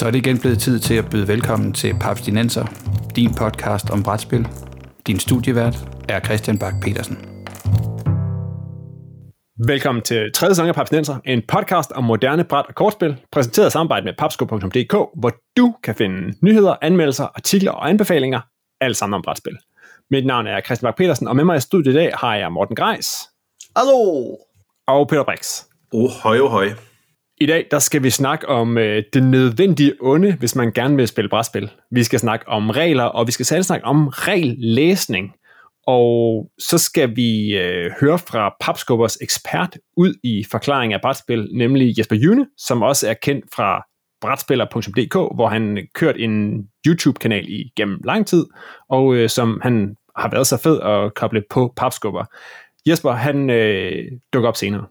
Så er det igen blevet tid til at byde velkommen til Papstinenser, din podcast om brætspil. Din studievært er Christian Bak petersen Velkommen til tredje sæson af Papstinenser, en podcast om moderne bræt og kortspil, præsenteret i samarbejde med papsko.dk, hvor du kan finde nyheder, anmeldelser, artikler og anbefalinger, alt sammen om brætspil. Mit navn er Christian Bak petersen og med mig i studiet i dag har jeg Morten Greis. Hallo! Og Peter Brix. Oh, høj, oh, høj. I dag der skal vi snakke om øh, det nødvendige onde, hvis man gerne vil spille brætspil. Vi skal snakke om regler, og vi skal særligt snakke om regellæsning. Og så skal vi øh, høre fra Papskubbers ekspert ud i forklaring af brætspil, nemlig Jesper June, som også er kendt fra brætspiller.dk, hvor han kørt en YouTube-kanal i gennem lang tid, og øh, som han har været så fed at koble på Papskubber. Jesper, han øh, dukker op senere.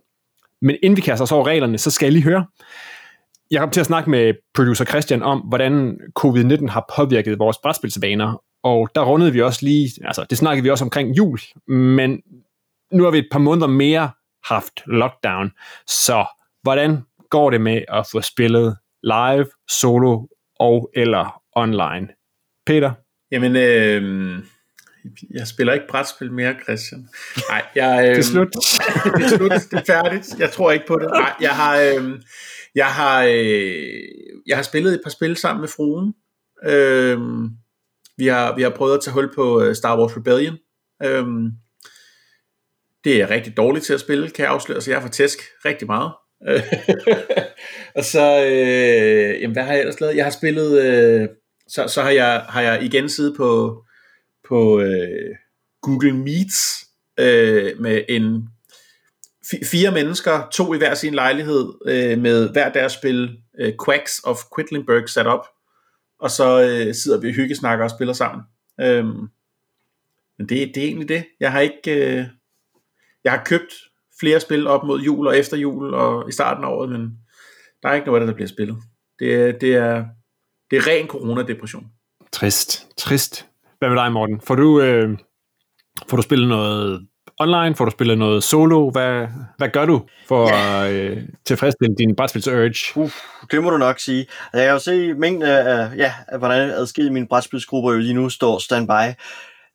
Men inden vi kaster os over reglerne, så skal jeg lige høre. Jeg kom til at snakke med producer Christian om, hvordan covid-19 har påvirket vores brætspilsvaner, og der rundede vi også lige, altså det snakkede vi også omkring jul, men nu har vi et par måneder mere haft lockdown, så hvordan går det med at få spillet live, solo og eller online? Peter? Jamen, øh, jeg spiller ikke brætspil mere, Christian. Nej, jeg, øh, det er slut. det er slut, det er færdigt. Jeg tror ikke på det. Nej, jeg har, øh, jeg har, øh, jeg har spillet et par spil sammen med fruen. Øh, vi, har, vi har prøvet at tage hul på øh, Star Wars Rebellion. Øh, det er rigtig dårligt til at spille, kan jeg afsløre, så jeg får tæsk rigtig meget. og så, øh, jamen, hvad har jeg ellers lavet? Jeg har spillet, øh, så, så har, jeg, har jeg igen siddet på, på øh, Google Meets øh, med en fire mennesker, to i hver sin lejlighed, øh, med hver deres spil øh, Quacks of Quedlinburg sat op, og så øh, sidder vi og hyggesnakker og spiller sammen. Øh, men det, det er egentlig det. Jeg har ikke, øh, jeg har købt flere spil op mod jul og efter jul og i starten af året, men der er ikke noget, der bliver spillet. Det, det er, det er ren coronadepression. Trist, trist. Hvad med dig, Morten? Får du, øh, får du spillet noget online? Får du spillet noget solo? Hvad, hvad gør du for ja. at øh, tilfredsstille din brætspils urge? Uh, det må du nok sige. Altså, jeg kan jo se mængden af, ja, af hvordan adskillige mine brætspilsgrupper jo lige nu står standby.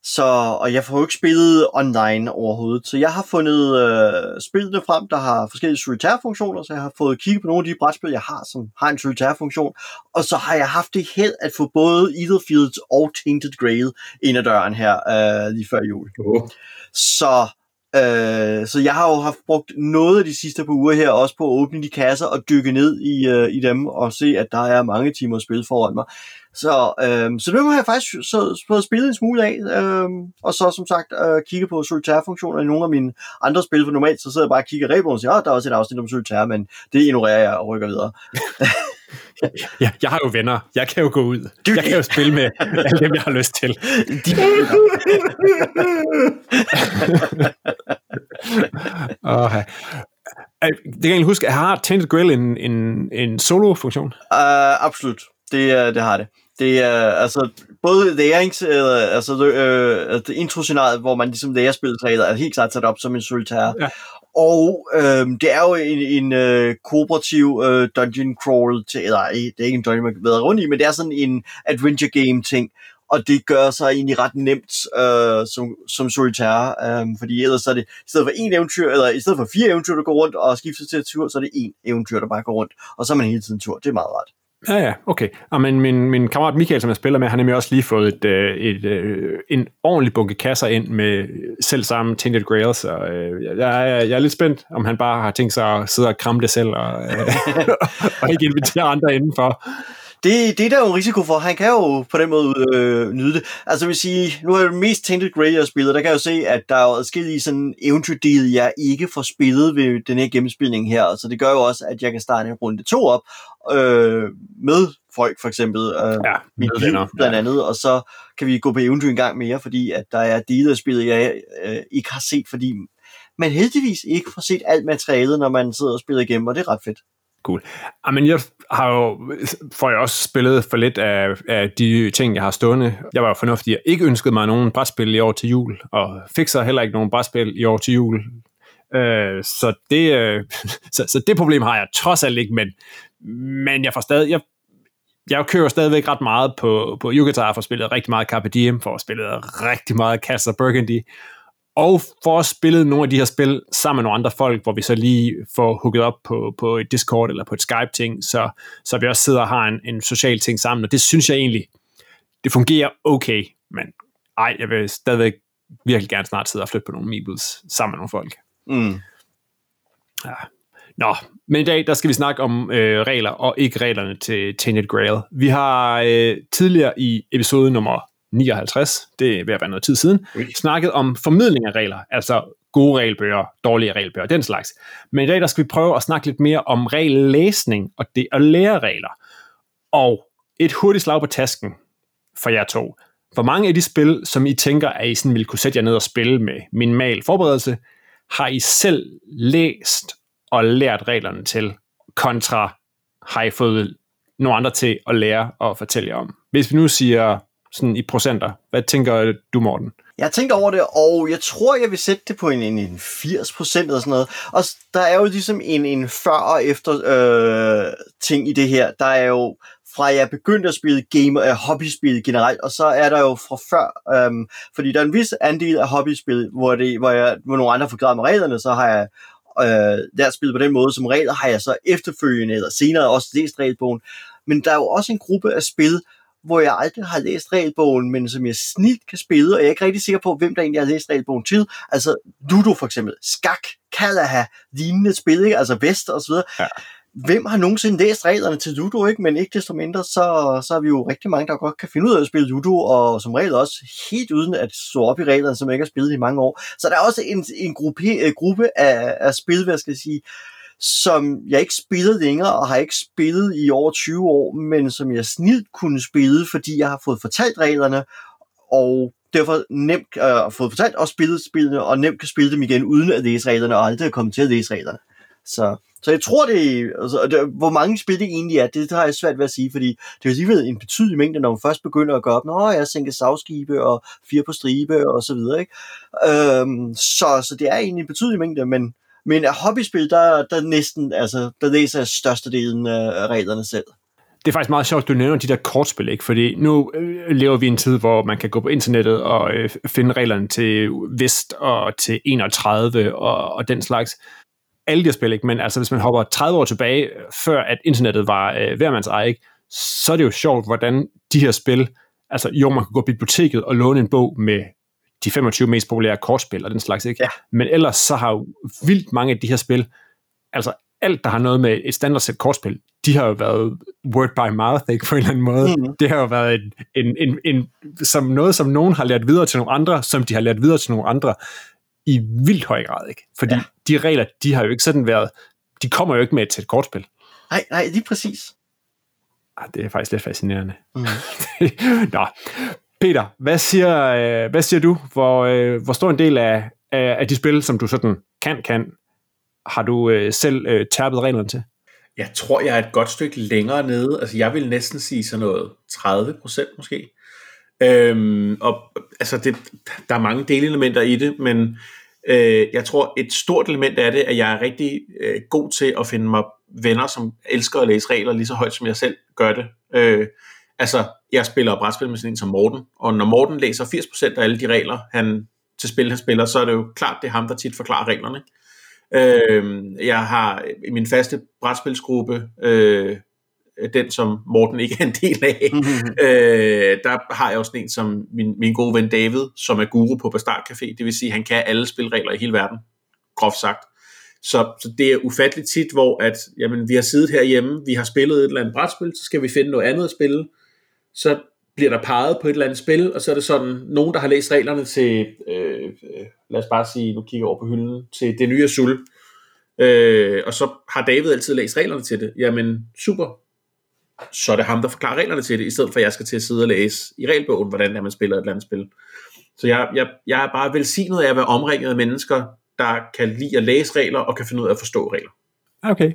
Så, og jeg får jo ikke spillet online overhovedet, så jeg har fundet øh, spillene frem, der har forskellige solitaire-funktioner, så jeg har fået kigget på nogle af de brætspil, jeg har, som har en solitaire-funktion, og så har jeg haft det held at få både Etherfields og Tainted Grail ind ad døren her øh, lige før jul. Oh. Så Øh, så jeg har jo haft brugt noget af de sidste par uger her også på at åbne de kasser og dykke ned i, øh, i dem og se, at der er mange timer spil foran mig. Så, øh, så nu har jeg faktisk så, så spillet en smule af, øh, og så som sagt øh, kigge på solitaire-funktioner i nogle af mine andre spil, for normalt så sidder jeg bare og kigger i og siger, at der er også et afsnit om solitaire, men det ignorerer jeg og rykker videre. ja, jeg har jo venner. Jeg kan jo gå ud. Jeg kan jo spille med alle dem, jeg har lyst til. De oh, det kan jeg huske, har Tainted Grill en, en, en solo-funktion? Uh, absolut. Det, det har det. Det er altså både lærings, eller, altså øh, det intro hvor man ligesom lærer spillet er helt klart sat op som en solitaire. Ja. Og øh, det er jo en, en øh, kooperativ øh, dungeon crawl til, eller det er ikke en dungeon, man kan være rundt i, men det er sådan en adventure game ting, og det gør sig egentlig ret nemt øh, som, som solitaire, øh, fordi ellers er det, i stedet for en eventyr, eller i stedet for fire eventyr, der går rundt og skifter til tur, så er det en eventyr, der bare går rundt, og så er man hele tiden tur. Det er meget rart. Ja, ja, okay. Og men min, min kammerat Michael, som jeg spiller med, han har nemlig også lige fået et, øh, et, et, en ordentlig bunke kasser ind med selv samme Tinted Grails, og øh, jeg, jeg, jeg er lidt spændt, om han bare har tænkt sig at sidde og kramme det selv, og, og ikke invitere andre indenfor det, det er der jo en risiko for. Han kan jo på den måde øh, nyde det. Altså jeg vil sige, nu er det mest Tainted Grey, jeg spillet. Der kan jeg jo se, at der er jo adskillige sådan eventyrdele, jeg ikke får spillet ved den her gennemspilning her. Så det gør jo også, at jeg kan starte en runde to op øh, med folk for eksempel. Øh, ja, mit liv blandt andet. Og så kan vi gå på eventyr en gang mere, fordi at der er dele af spillet, jeg øh, ikke har set, fordi man heldigvis ikke får set alt materialet, når man sidder og spiller igennem, og det er ret fedt. Cool. Ah, men jeg har jo, får jeg også spillet for lidt af, af de ting, jeg har stående. Jeg var jo fornuftig, jeg ikke ønskede mig nogen brætspil i år til jul, og fik så heller ikke nogen brætspil i år til jul. Øh, så, det, øh, så, så det problem har jeg trods alt ikke, men, men jeg får stadig, jeg, jeg kører stadigvæk ret meget på, på Yugatar, for spillet rigtig meget Carpe Diem, for spillet rigtig meget Castle Burgundy, og for at spille nogle af de her spil sammen med nogle andre folk, hvor vi så lige får hooket op på, på et Discord eller på et Skype-ting, så, så vi også sidder og har en, en social ting sammen, og det synes jeg egentlig, det fungerer okay, men ej, jeg vil stadigvæk virkelig gerne snart sidde og flytte på nogle meebles sammen med nogle folk. Mm. Ja. Nå, men i dag der skal vi snakke om øh, regler, og ikke reglerne til Tainted Grail. Vi har øh, tidligere i episode nummer 59, det er ved at være noget tid siden, Ui. snakket om formidling af regler, altså gode regelbøger, dårlige regelbøger, den slags. Men i dag der skal vi prøve at snakke lidt mere om regellæsning og det at lære regler. Og et hurtigt slag på tasken for jer to. For mange af de spil, som I tænker, at I sådan ville kunne sætte jer ned og spille med minimal forberedelse, har I selv læst og lært reglerne til, kontra har I fået nogle andre til at lære og fortælle jer om. Hvis vi nu siger sådan i procenter, hvad tænker du, Morten? Jeg har tænkt over det, og jeg tror, jeg vil sætte det på en, en, en 80 procent eller sådan noget. Og der er jo ligesom en, en før og efter øh, ting i det her. Der er jo fra jeg begyndte at spille game, øh, hobbyspil generelt, og så er der jo fra før, øhm, fordi der er en vis andel af hobbyspil, hvor, det, hvor, jeg, hvor nogle andre forklarer mig reglerne, så har jeg øh, lært spillet på den måde. Som regler har jeg så efterfølgende, eller senere også læst regelbogen. Men der er jo også en gruppe af spil, hvor jeg aldrig har læst regelbogen, men som jeg snit kan spille, og jeg er ikke rigtig sikker på, hvem der egentlig har læst regelbogen til. Altså Ludo for eksempel, Skak, Kalaha, lignende spil, ikke? altså Vest og så videre. Ja. Hvem har nogensinde læst reglerne til Ludo, ikke? Men ikke desto mindre, så, så er vi jo rigtig mange, der godt kan finde ud af at spille Ludo, og som regel også helt uden at stå op i reglerne, som jeg ikke har spillet i mange år. Så der er også en, en gruppe, gruppe af, af spil, hvad jeg skal sige, som jeg ikke spillede længere, og har ikke spillet i over 20 år, men som jeg snilt kunne spille, fordi jeg har fået fortalt reglerne, og derfor nemt øh, fået fortalt og spillet spillene, og nemt kan spille dem igen, uden at læse reglerne, og aldrig er kommet til at læse reglerne. Så, så jeg tror, det, altså, det hvor mange spil det egentlig er, det, det har jeg svært ved at sige, fordi det er alligevel en betydelig mængde, når man først begynder at gå op, nå, jeg sænker savskibe og fire på stribe og så videre, ikke? Øhm, så, så det er egentlig en betydelig mængde, men, men af hobbyspil, der, der næsten, altså, der læser jeg størstedelen af reglerne selv. Det er faktisk meget sjovt, at du nævner de der kortspil, ikke? fordi nu øh, lever vi i en tid, hvor man kan gå på internettet og øh, finde reglerne til Vest og til 31 og, og den slags. Alle de her spil, ikke? men altså hvis man hopper 30 år tilbage, før at internettet var øh, hvermands eje, ikke? så er det jo sjovt, hvordan de her spil, altså jo, man kan gå på biblioteket og låne en bog med de 25 mest populære kortspil og den slags, ikke? Ja. Men ellers så har jo vildt mange af de her spil, altså alt, der har noget med et standardsæt kortspil, de har jo været word by mouth, ikke, på en eller anden måde. Mhm. Det har jo været en, en, en, en, som noget, som nogen har lært videre til nogle andre, som de har lært videre til nogle andre, i vildt høj grad, ikke? Fordi ja. de regler, de har jo ikke sådan været, de kommer jo ikke med til et kortspil. Nej, nej, lige præcis. Ah, det er faktisk lidt fascinerende. Mm. Nå, Peter, hvad siger, øh, hvad siger du? Hvor, øh, hvor stor en del af, af, af de spil, som du sådan kan, kan, har du øh, selv øh, tærpet reglerne til? Jeg tror, jeg er et godt stykke længere nede. Altså, jeg vil næsten sige sådan noget 30 procent måske. Øhm, og altså, det, der er mange delelementer i det, men øh, jeg tror, et stort element af det, at jeg er rigtig øh, god til at finde mig venner, som elsker at læse regler lige så højt, som jeg selv gør det. Øh, altså, jeg spiller brætspil med sådan en som Morten, og når Morten læser 80% af alle de regler, han til spil, han spiller, så er det jo klart, det er ham, der tit forklarer reglerne. Øh, jeg har i min faste brætspilsgruppe, øh, den som Morten ikke er en del af, øh, der har jeg også en som min, min gode ven David, som er guru på Bastard Café, det vil sige, han kan alle spilregler i hele verden, groft sagt. Så, så det er ufatteligt tit, hvor at, jamen, vi har siddet herhjemme, vi har spillet et eller andet brætspil, så skal vi finde noget andet at spille, så bliver der peget på et eller andet spil, og så er det sådan, nogen, der har læst reglerne til, øh, øh, lad os bare sige, nu kigger jeg over på hylden, til det nye Azul, øh, og så har David altid læst reglerne til det. Jamen, super. Så er det ham, der forklarer reglerne til det, i stedet for at jeg skal til at sidde og læse i regelbogen, hvordan man spiller et eller andet spil. Så jeg, jeg, jeg er bare velsignet af at være omringet af mennesker, der kan lide at læse regler og kan finde ud af at forstå regler. Ah, okay.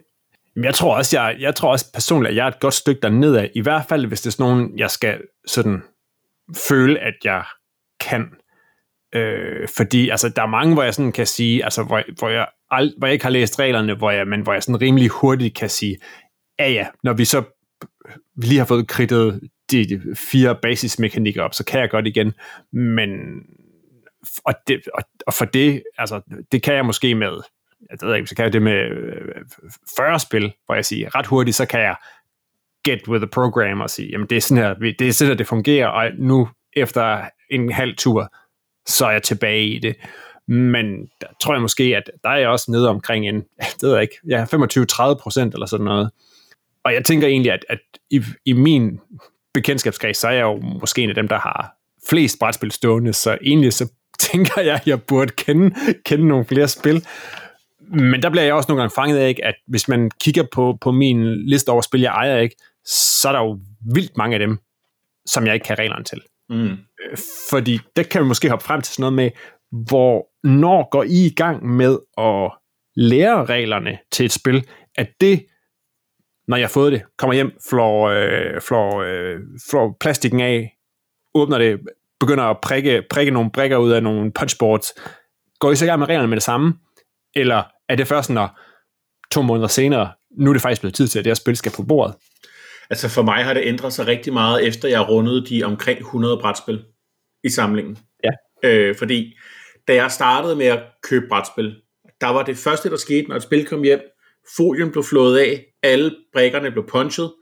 Jeg tror også, jeg, jeg tror også personligt, at jeg er et godt stykke dernede af. I hvert fald, hvis det er sådan nogen, jeg skal sådan føle, at jeg kan. Øh, fordi altså, der er mange, hvor jeg sådan kan sige, altså, hvor, hvor, jeg ald- hvor jeg ikke har læst reglerne, hvor jeg, men hvor jeg sådan rimelig hurtigt kan sige, ja ja, når vi så vi lige har fået kridtet de fire basismekanikker op, så kan jeg godt igen, men og, det, og, og for det, altså, det kan jeg måske med, jeg ved ikke, så kan jeg det med øh, 40 spil, hvor jeg siger, ret hurtigt, så kan jeg get with the program og sige, jamen det er sådan her, det er sådan her, det fungerer, og nu efter en halv tur, så er jeg tilbage i det. Men der tror jeg måske, at der er jeg også nede omkring en, det ved jeg ikke, ja, 25-30 procent eller sådan noget. Og jeg tænker egentlig, at, at i, i min bekendtskabskreds, så er jeg jo måske en af dem, der har flest brætspil stående, så egentlig så tænker jeg, at jeg burde kende, kende nogle flere spil. Men der bliver jeg også nogle gange fanget af, ikke, at hvis man kigger på, på min liste over spil, jeg ejer ikke, så er der jo vildt mange af dem, som jeg ikke kan reglerne til. Mm. Fordi der kan vi måske hoppe frem til sådan noget med, hvor når går I i gang med at lære reglerne til et spil, at det, når jeg har fået det, kommer hjem, flår, øh, flår, øh, flår plastikken af, åbner det, begynder at prikke, prikke nogle brikker ud af nogle punchboards, går I så i gang med reglerne med det samme? Eller er det først, når to måneder senere, nu er det faktisk blevet tid til, at det her spil skal på bordet? Altså for mig har det ændret sig rigtig meget, efter jeg rundede de omkring 100 brætspil i samlingen. Ja. Øh, fordi da jeg startede med at købe brætspil, der var det første, der skete, når et spil kom hjem, folien blev flået af, alle brækkerne blev punchet,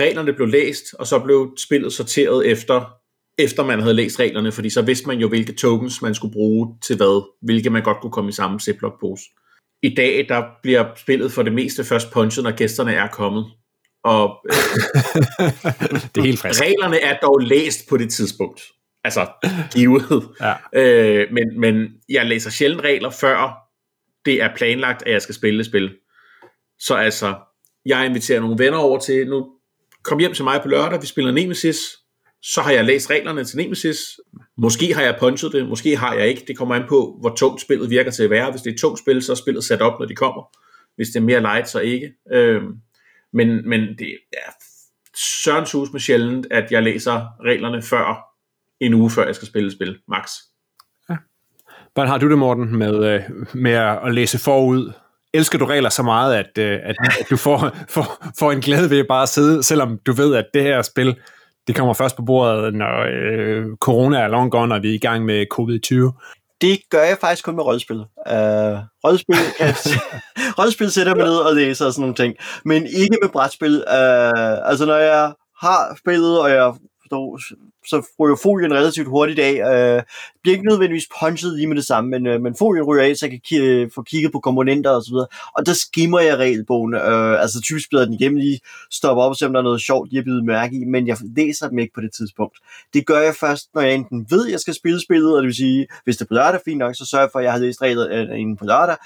reglerne blev læst, og så blev spillet sorteret efter, efter man havde læst reglerne, fordi så vidste man jo, hvilke tokens man skulle bruge til hvad, hvilke man godt kunne komme i samme Ziploc-pose. I dag, der bliver spillet for det meste først punchet, når gæsterne er kommet. Og øh, det er helt frisk. reglerne er dog læst på det tidspunkt. Altså, givet. Ja. Øh, men, men jeg læser sjældent regler, før det er planlagt, at jeg skal spille et spil. Så altså, jeg inviterer nogle venner over til, nu kom hjem til mig på lørdag, vi spiller Nemesis, så har jeg læst reglerne til Nemesis. Måske har jeg punchet det, måske har jeg ikke. Det kommer an på, hvor tungt spillet virker til at være. Hvis det er et tungt spil, så er spillet sat op, når de kommer. Hvis det er mere light, så ikke. Øh, men, men det er sørens hus med sjældent, at jeg læser reglerne før en uge før jeg skal spille spil, max. Ja. Hvordan har du det, Morten, med, øh, med at læse forud? Elsker du regler så meget, at, at, at du får, får, får en glæde ved bare at sidde, selvom du ved, at det her spil, det kommer først på bordet, når øh, corona er long gone, og vi er i gang med covid-20? det gør jeg faktisk kun med rådspil. Uh, rådspil, kan, rådspil sætter mig ned og læser og sådan nogle ting, men ikke med brætspil. Uh, altså når jeg har spillet, og jeg forstår, så ryger folien relativt hurtigt af. Øh, bliver ikke nødvendigvis punchet lige med det samme, men, øh, men folien ryger af, så jeg kan k- øh, få kigget på komponenter og så videre. Og der skimmer jeg regelbogen. Øh, altså typisk bliver den igennem lige, stopper op og ser, om der er noget sjovt, de har bidt mærke i, men jeg læser dem ikke på det tidspunkt. Det gør jeg først, når jeg enten ved, at jeg skal spille spillet, og det vil sige, hvis det er på lørdag, fint nok, så sørger jeg for, at jeg har læst regler øh, inden på lørdag.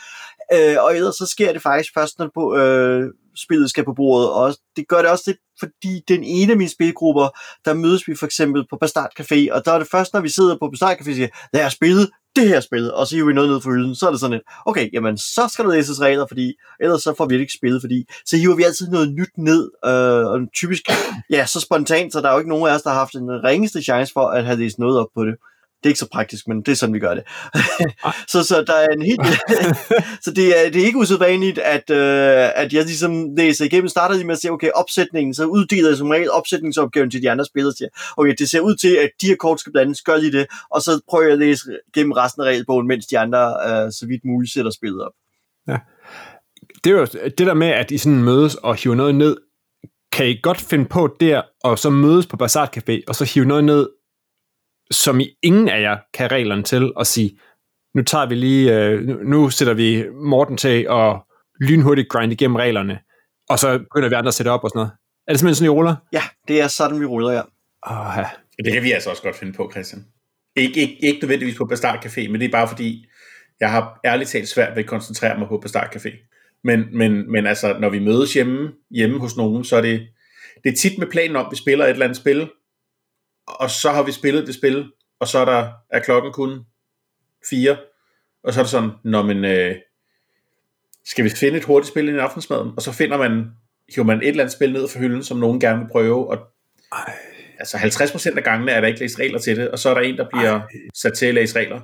Øh, og ellers så sker det faktisk først, når på, øh, spillet skal på bordet, og det gør det også lidt, fordi den ene af mine spilgrupper, der mødes vi for eksempel på Bastard Café, og der er det først, når vi sidder på Bastard Café og siger, lad os spille det her spil, og så hiver vi noget ned for hylden, så er det sådan et, okay, jamen så skal der læses regler, fordi ellers så får vi ikke spillet, fordi så hiver vi altid noget nyt ned, øh, og typisk, ja, så spontant, så der er jo ikke nogen af os, der har haft en ringeste chance for at have læst noget op på det det er ikke så praktisk, men det er sådan, vi gør det. så, så der er en helt... så det er, det er ikke usædvanligt, at, øh, at jeg ligesom læser igennem, starter lige med at sige, okay, opsætningen, så uddeler jeg som regel opsætningsopgaven til de andre spillere, siger, okay, det ser ud til, at de her kort skal blandes, gør lige det, og så prøver jeg at læse gennem resten af regelbogen, mens de andre øh, så vidt muligt sætter spillet op. Ja. Det er jo det der med, at I sådan mødes og hiver noget ned, kan I godt finde på der, og så mødes på Bazaar Café, og så hive noget ned som i ingen af jer kan reglerne til at sige, nu tager vi lige, øh, nu sætter vi Morten til at lynhurtigt grind igennem reglerne, og så begynder vi andre at sætte op og sådan noget. Er det simpelthen sådan, I ruller? Ja, det er sådan, vi ruller, ja. Oh, ja. Det kan vi altså også godt finde på, Christian. Ikke, ikke, ikke nødvendigvis på Bastard Café, men det er bare fordi, jeg har ærligt talt svært ved at koncentrere mig på Bastard Café. Men, men, men altså, når vi mødes hjemme, hjemme hos nogen, så er det, det er tit med planen om, at vi spiller et eller andet spil, og så har vi spillet det spil, og så er, der, er klokken kun fire, og så er det sådan, når man, øh, skal vi finde et hurtigt spil i en aftensmaden, og så finder man, hiver man et eller andet spil ned fra hylden, som nogen gerne vil prøve, og Ej. altså 50% af gangene er der ikke læst regler til det, og så er der en, der bliver Ej. sat til at læse regler.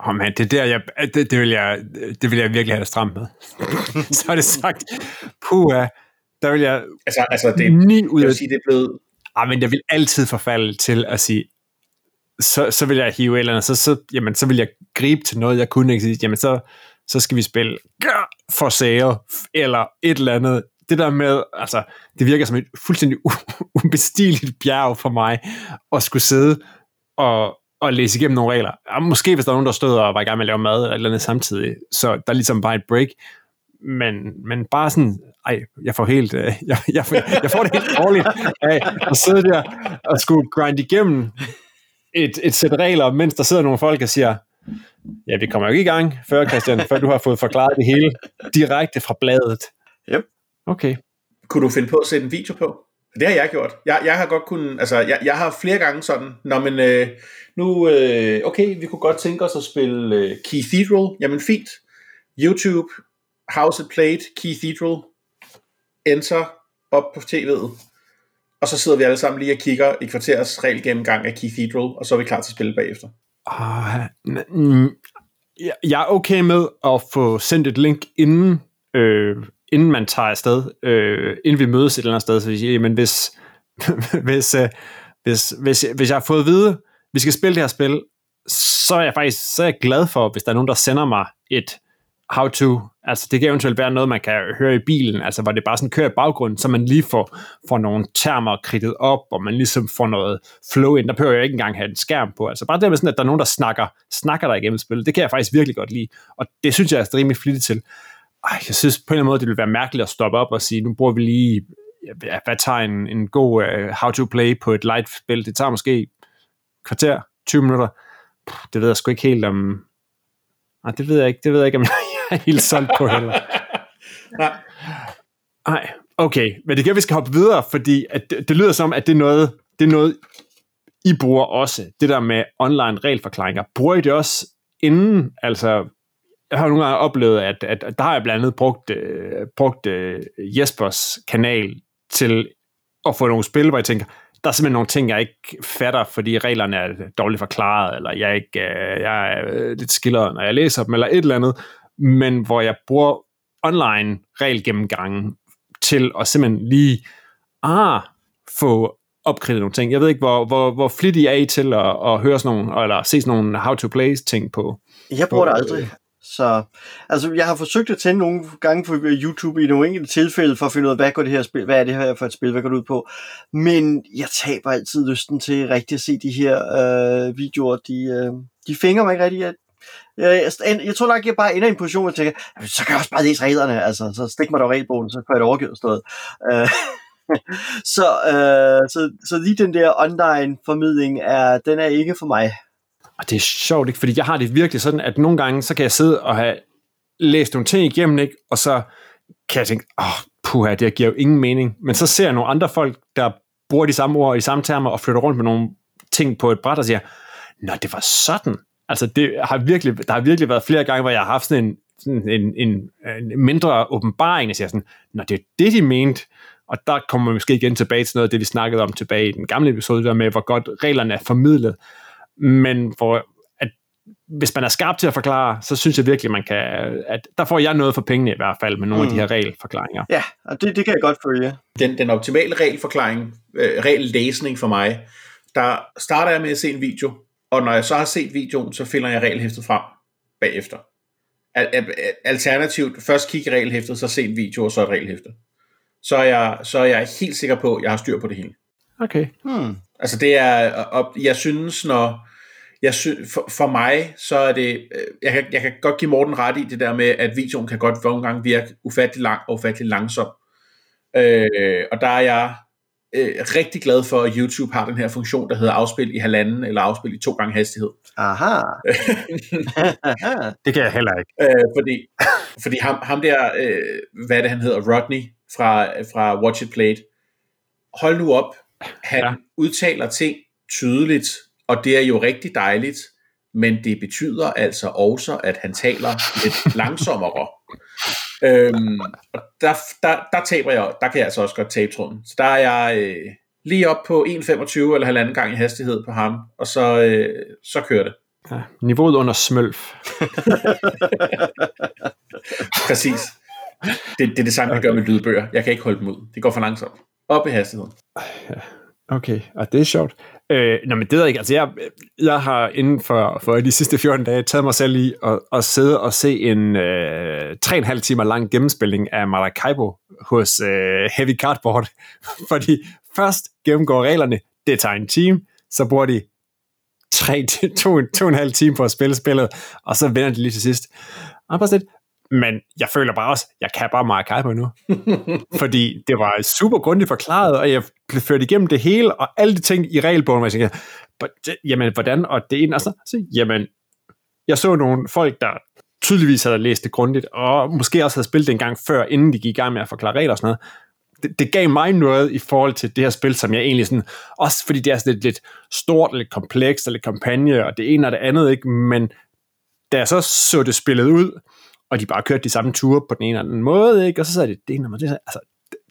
Åh oh man, det der, jeg, det, det, vil jeg, det vil jeg virkelig have stramt med. så er det sagt, puha, der vil jeg Altså, altså det, 9 ud jeg af vil sige, det er blevet... Ah, men jeg vil altid forfalde til at sige, så, så vil jeg hive et eller andet, så, så, jamen, så vil jeg gribe til noget, jeg kunne ikke sige, jamen så, så skal vi spille for sager, eller et eller andet. Det der med, altså, det virker som et fuldstændig u- ubestigeligt bjerg for mig, at skulle sidde og, og læse igennem nogle regler. Og måske hvis der er nogen, der stod og var i gang med at lave mad eller et eller andet samtidig, så der er ligesom bare et break. Men, men bare sådan, ej, jeg får helt, øh, jeg, jeg, får, jeg får det helt dårligt af at sidde der og skulle grind igennem et, et sæt regler, mens der sidder nogle folk og siger, ja, vi kommer jo ikke i gang før, Christian, før du har fået forklaret det hele direkte fra bladet. Yep. Okay. Kunne du finde på at sætte en video på? Det har jeg gjort. Jeg, jeg har godt kunnet, altså jeg, jeg har flere gange sådan, når man øh, nu, øh, okay, vi kunne godt tænke os at spille øh, Cathedral, jamen fint. YouTube, House It Played, Cathedral, Enter, op på tv'et. Og så sidder vi alle sammen lige og kigger i kvarters regelgennemgang af Cathedral, og så er vi klar til at spille bagefter. Ah, mm, jeg- er okay med at få sendt et link inden, øh, inden man tager afsted, øh, inden vi mødes et eller andet sted, så vi siger, men hvis, hvis, øh, hvis, hvis, hvis jeg har fået at vide, vi skal spille det her spil, så er jeg faktisk så er jeg glad for, hvis der er nogen, der sender mig et how to. Altså det kan eventuelt være noget, man kan høre i bilen, altså hvor det bare sådan kører i baggrunden, så man lige får, får nogle termer kridtet op, og man ligesom får noget flow ind. Der behøver jeg ikke engang have en skærm på. Altså bare det med sådan, at der er nogen, der snakker, snakker der igennem spillet, det kan jeg faktisk virkelig godt lide. Og det synes jeg er rimelig flittigt til. Ej, jeg synes på en eller anden måde, det ville være mærkeligt at stoppe op og sige, nu bruger vi lige, ja, hvad tager en, en god uh, how to play på et light spil? Det tager måske kvarter, 20 minutter. Puh, det ved jeg sgu ikke helt om... Nej, det ved jeg ikke. Det ved jeg ikke, om jeg er helt solgt på heller. Nej, Nej, okay. Men det kan vi skal hoppe videre, fordi at det, det lyder som, at det er noget, det er noget, I bruger også. Det der med online regelforklaringer. Bruger I det også inden? Altså, jeg har nogle gange oplevet, at, at, at der har jeg blandt andet brugt, øh, brugt øh, Jespers kanal til at få nogle spil, hvor jeg tænker, der er simpelthen nogle ting, jeg ikke fatter, fordi reglerne er dårligt forklaret, eller jeg, ikke, øh, jeg er øh, lidt skilleret, når jeg læser dem, eller et eller andet, men hvor jeg bruger online regelgennemgangen til at simpelthen lige ah, få opkridtet nogle ting. Jeg ved ikke, hvor, hvor, hvor flittig er I til at, at høre sådan nogle, eller se sådan nogle how-to-play ting på. Jeg bruger det Hvor- aldrig. Så, altså, jeg har forsøgt at tænde nogle gange på YouTube i nogle enkelte tilfælde, for at finde ud af, hvad går det her spil, hvad er det her for et spil, hvad går det ud på. Men jeg taber altid lysten til rigtig at se de her øh, videoer, de, øh, de fænger mig ikke rigtig. Jeg, Øh, jeg, jeg, jeg tror nok, jeg bare ender i en position, hvor jeg tænker, "Jamen, så kan jeg også bare læse reglerne, altså, så stik mig der regelbogen, så får jeg det overgivet stået. Øh, så, øh, så, så lige den der online formidling, er, den er ikke for mig. Og det er sjovt, ikke? Fordi jeg har det virkelig sådan, at nogle gange, så kan jeg sidde og have læst nogle ting igennem, ikke? Og så kan jeg tænke, åh, oh, puha, det giver jo ingen mening. Men så ser jeg nogle andre folk, der bruger de samme ord i samme termer, og flytter rundt med nogle ting på et bræt og siger, nå, det var sådan. Altså, det har virkelig, der har virkelig været flere gange, hvor jeg har haft sådan en, sådan en, en, en mindre åbenbaring, og siger sådan, nå, det er det, de mente. Og der kommer vi måske igen tilbage til noget af det, vi snakkede om tilbage i den gamle episode, der med, hvor godt reglerne er formidlet. Men hvor, at hvis man er skarp til at forklare, så synes jeg virkelig, man kan, at der får jeg noget for pengene i hvert fald med nogle mm. af de her regelforklaringer. Ja, og det, det kan jeg godt følge. den, den optimale regelforklaring, øh, regellæsning for mig, der starter jeg med at se en video, og når jeg så har set videoen, så finder jeg regelhæftet frem bagefter. Al- al- Alternativt, først kigge i regelhæftet, så se en video, og så et regelhæfte. Så er, jeg, så er jeg helt sikker på, at jeg har styr på det hele. Okay. Hmm. Altså det er, og jeg synes, når, jeg sy, for, for mig, så er det, øh, jeg kan, jeg kan godt give Morten ret i det der med, at videoen kan godt nogle gange virke ufattelig lang og ufattelig langsom. Øh, og der er jeg øh, rigtig glad for, at YouTube har den her funktion, der hedder afspil i halvanden, eller afspil i to gange hastighed. Aha. Det kan jeg heller ikke. Øh, fordi fordi ham, ham der, øh, hvad er det han hedder, Rodney fra, fra Watch It Played, hold nu op, han ja. udtaler ting tydeligt, og det er jo rigtig dejligt, men det betyder altså også, at han taler lidt langsommere. Øhm, og der, der, der taber jeg, der kan jeg altså også godt tabe tråden. Så der er jeg øh, lige op på 1,25 eller halvanden gang i hastighed på ham, og så, øh, så kører det. Ja, niveauet under smølf. Præcis. Det, det er det samme, okay. jeg gør med lydbøger. Jeg kan ikke holde dem ud. Det går for langsomt. Op i hastigheden. Okay, og det er sjovt. Øh, nå, men det ved jeg ikke. Altså, jeg, jeg har inden for, for de sidste 14 dage taget mig selv i at, at sidde og se en øh, 3,5 timer lang gennemspilning af Maracaibo hos øh, Heavy Cardboard. Fordi først gennemgår reglerne, det tager en time, så bruger de 3, to, to og en halv time på at spille spillet, og så vender de lige til sidst. Og bare lidt, men jeg føler bare også, jeg kan bare Maracaibo nu. Fordi det var super grundigt forklaret, og jeg blev ført igennem det hele, og alle de ting i regelbogen, hvor jeg tænkte, jamen hvordan, og det ene, og så, så jamen, jeg så nogle folk, der tydeligvis havde læst det grundigt, og måske også havde spillet det en gang før, inden de gik i gang med at forklare regler og sådan noget. Det, det gav mig noget i forhold til det her spil, som jeg egentlig sådan, også fordi det er sådan lidt, lidt stort, lidt komplekst, og lidt kampagne, og det ene og det andet, ikke? men da jeg så så det spillet ud, og de bare kørte de samme ture på den ene eller anden måde, ikke? og så sagde det, det ene det, altså,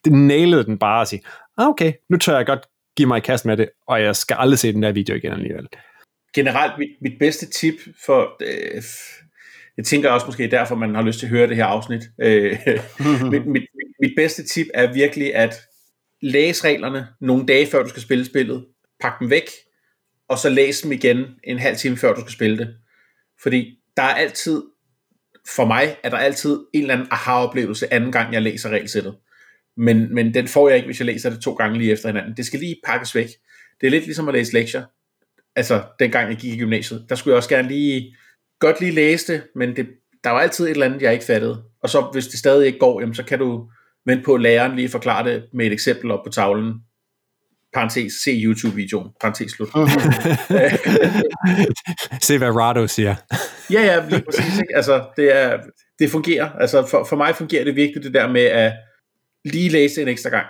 det, nailede den bare at sige, ah, okay, nu tør jeg godt give mig i kast med det, og jeg skal aldrig se den der video igen alligevel. Generelt, mit, mit bedste tip for, øh, jeg tænker også måske derfor, man har lyst til at høre det her afsnit, øh, mit, mit, mit bedste tip er virkelig at læse reglerne nogle dage før du skal spille spillet, pak dem væk, og så læs dem igen en halv time før du skal spille det. Fordi der er altid for mig er der altid en eller anden aha-oplevelse anden gang, jeg læser regelsættet. Men, men den får jeg ikke, hvis jeg læser det to gange lige efter hinanden. Det skal lige pakkes væk. Det er lidt ligesom at læse lektier. Altså, dengang jeg gik i gymnasiet, der skulle jeg også gerne lige, godt lige læse det, men det, der var altid et eller andet, jeg ikke fattede. Og så hvis det stadig ikke går, jamen, så kan du vente på, at læreren lige forklare det med et eksempel op på tavlen, parentes, se YouTube-videoen, parentes slut. se hvad Rado siger. ja, ja, lige præcis. Ikke? Altså, det, er, det fungerer. Altså, for, for mig fungerer det virkelig det der med at lige læse en ekstra gang.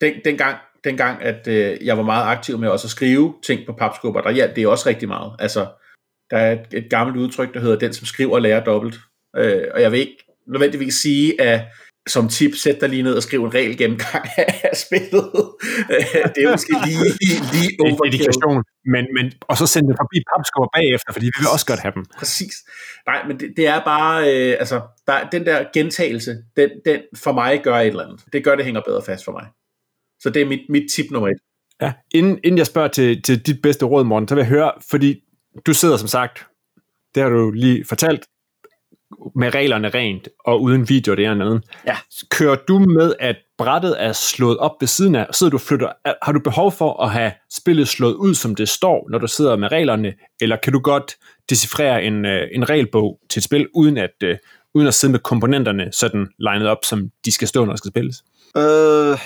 Den, den gang, den gang at øh, jeg var meget aktiv med også at skrive ting på papskubber, der hjalp det også rigtig meget. Altså, der er et, et gammelt udtryk, der hedder, den som skriver lærer dobbelt. Øh, og jeg vil ikke nødvendigvis sige, at som tip, sæt dig lige ned og skriv en regel gennemgang af spillet. det er måske lige, lige overkill. Men, men, og så send det forbi papskubber bagefter, fordi vi vil også godt have dem. Præcis. Nej, men det, det er bare, øh, altså, der, den der gentagelse, den, den for mig gør et eller andet. Det gør, det hænger bedre fast for mig. Så det er mit, mit tip nummer et. Ja, inden, inden jeg spørger til, til dit bedste råd, Morten, så vil jeg høre, fordi du sidder som sagt, det har du lige fortalt, med reglerne rent, og uden video det ene andet. Ja. Kører du med, at brættet er slået op ved siden af, sidder du flytter, har du behov for at have spillet slået ud, som det står, når du sidder med reglerne, eller kan du godt decifrere en, øh, en regelbog til et spil, uden at, uh, uden at sidde med komponenterne sådan legnet op, som de skal stå, når der skal spilles? Øh,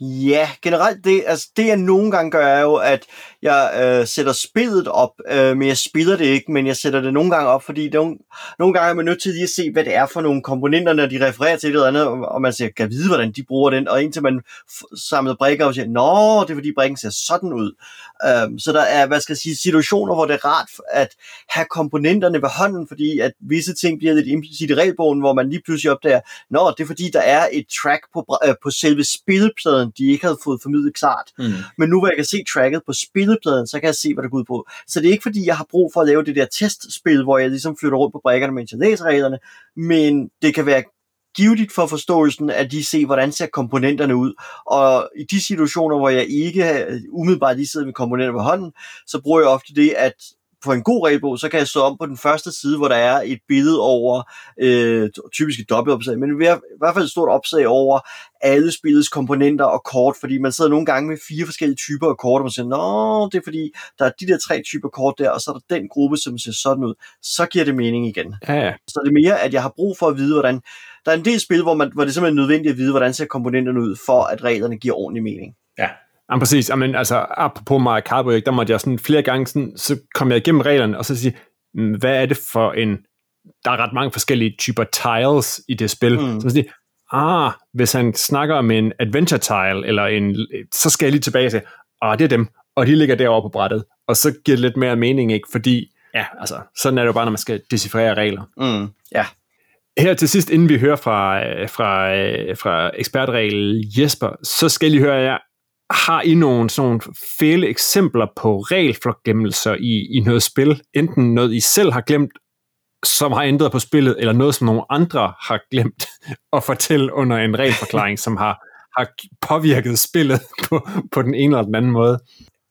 Ja, generelt det, altså det jeg nogle gange gør er jo, at jeg øh, sætter spillet op, øh, men jeg spiller det ikke, men jeg sætter det nogle gange op, fordi nogle, nogle gange er man nødt til lige at se, hvad det er for nogle komponenter, når de refererer til et eller andet, og man siger, kan vide, hvordan de bruger den, og indtil man samler brikker og siger, nå, det er fordi brikken ser sådan ud. Øh, så der er, hvad skal jeg sige, situationer, hvor det er rart at have komponenterne ved hånden, fordi at visse ting bliver lidt implicit i regelbogen, hvor man lige pludselig opdager, nå, det er fordi, der er et track på, øh, på selve spilpladen, de ikke havde fået formidlet klart. Mm. Men nu hvor jeg kan se tracket på spillepladen, så kan jeg se, hvad der går ud på. Så det er ikke fordi, jeg har brug for at lave det der testspil, hvor jeg ligesom flytter rundt på brækkerne, mens jeg læser reglerne, men det kan være givetigt for forståelsen, at de ser, hvordan ser komponenterne ud. Og i de situationer, hvor jeg ikke øh, umiddelbart lige sidder med komponenter på hånden, så bruger jeg ofte det, at på en god regelbog, så kan jeg stå om på den første side, hvor der er et billede over, øh, typisk et dobbeltopslag, men i hvert fald et stort opslag over alle spillets komponenter og kort, fordi man sidder nogle gange med fire forskellige typer af kort, og man siger, nå, det er fordi, der er de der tre typer kort der, og så er der den gruppe, som ser sådan ud. Så giver det mening igen. Ja, ja. Så det er mere, at jeg har brug for at vide, hvordan... Der er en del spil, hvor, man, hvor det er simpelthen nødvendigt at vide, hvordan ser komponenterne ud, for at reglerne giver ordentlig mening. Ja, Ja, præcis. Jamen, altså, apropos Mario Kart, der måtte jeg sådan flere gange, sådan, så kom jeg igennem reglerne, og så sige, mm, hvad er det for en... Der er ret mange forskellige typer tiles i det spil. Mm. Så man siger, ah, hvis han snakker om en adventure tile, eller en, så skal jeg lige tilbage til, ah, det er dem, og de ligger derovre på brættet. Og så giver det lidt mere mening, ikke? Fordi, ja, altså, sådan er det jo bare, når man skal decifrere regler. Mm, ja. Her til sidst, inden vi hører fra, fra, fra ekspertregel Jesper, så skal lige høre jer, har I nogle sådan fæle eksempler på regelflokgemmelser i, i noget spil? Enten noget, I selv har glemt, som har ændret på spillet, eller noget, som nogle andre har glemt at fortælle under en regelforklaring, som har, har påvirket spillet på, på den ene eller den anden måde.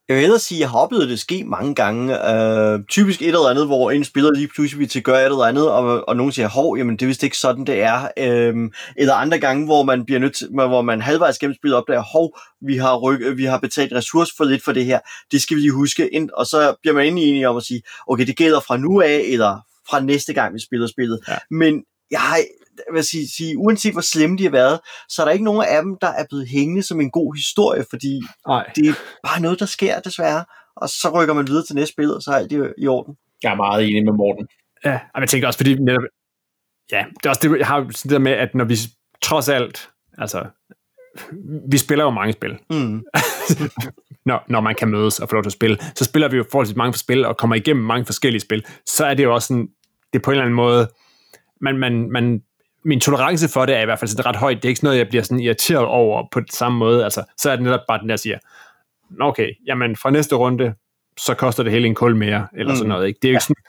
Jeg vil ellers sige, at jeg har oplevet det ske mange gange. Uh, typisk et eller andet, hvor en spiller lige pludselig til gøre et eller andet, og, og nogen siger, hov, jamen det er vist ikke sådan, det er. Uh, eller andre gange, hvor man bliver nødt til, hvor man halvvejs gennem spillet opdager, hov, vi har, ryk, vi har betalt ressourcer for lidt for det her. Det skal vi lige huske. Ind, og så bliver man endelig enige om at sige, okay, det gælder fra nu af, eller fra næste gang, vi spiller spillet. Ja. Men jeg har, vil sige, sige, uanset hvor slemme de har været, så er der ikke nogen af dem, der er blevet hængende som en god historie, fordi Ej. det er bare noget, der sker desværre, og så rykker man videre til næste spil, og så er alt i, i orden. Jeg er meget enig med Morten. Ja, og jeg tænker også, fordi netop, ja, det er også det, jeg har det der med, at når vi trods alt, altså, vi spiller jo mange spil. Mm. når, når man kan mødes og få lov til at spille, så spiller vi jo forholdsvis mange spil og kommer igennem mange forskellige spil, så er det jo også sådan, det er på en eller anden måde, man, man, man min tolerance for det er i hvert fald sådan ret højt. Det er ikke sådan noget, jeg bliver sådan irriteret over på den samme måde. Altså, så er det netop bare den der siger, okay, jamen fra næste runde, så koster det hele en kul mere, eller mm. sådan noget. Ikke? Det er jo ikke ja. sådan,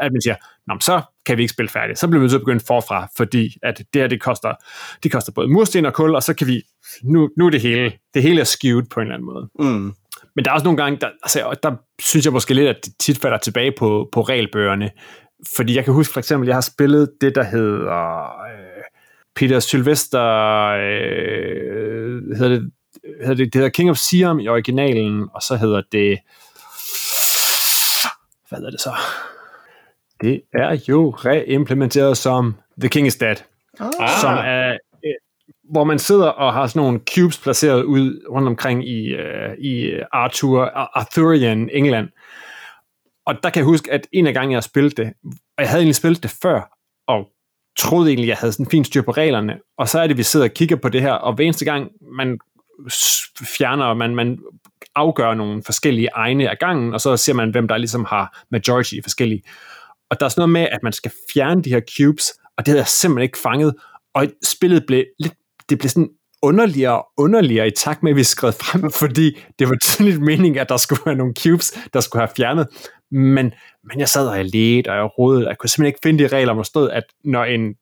at man siger, Nå, så kan vi ikke spille færdigt. Så bliver vi nødt til at begynde forfra, fordi at det her, det koster, det koster både mursten og kul, og så kan vi, nu, nu er det hele, det hele er skewed på en eller anden måde. Mm. Men der er også nogle gange, der, altså, der synes jeg måske lidt, at det tit falder tilbage på, på regelbøgerne, fordi jeg kan huske for eksempel, jeg har spillet det, der hedder øh, Peter Sylvester, øh, hedder det, hedder det, det hedder King of Siam i originalen, og så hedder det, hvad hedder det så? Det er jo reimplementeret som The King is Dead, ah. som er øh, hvor man sidder og har sådan nogle cubes placeret ud rundt omkring i, uh, i Arthur, Arthurian England, og der kan jeg huske, at en af gange jeg har spillet det, og jeg havde egentlig spillet det før, og troede egentlig, jeg havde sådan en fin styr på reglerne, og så er det, vi sidder og kigger på det her, og hver eneste gang, man fjerner, man, man afgør nogle forskellige egne af gangen, og så ser man, hvem der ligesom har majority i forskellige. Og der er sådan noget med, at man skal fjerne de her cubes, og det havde jeg simpelthen ikke fanget, og spillet blev lidt, det blev sådan underligere og underligere i takt med, at vi skrev frem, fordi det var tydeligt meningen, at der skulle være nogle cubes, der skulle have fjernet. Men, men jeg sad og jeg ledte, og jeg rodede, jeg kunne simpelthen ikke finde de regler, hvor stod, at når en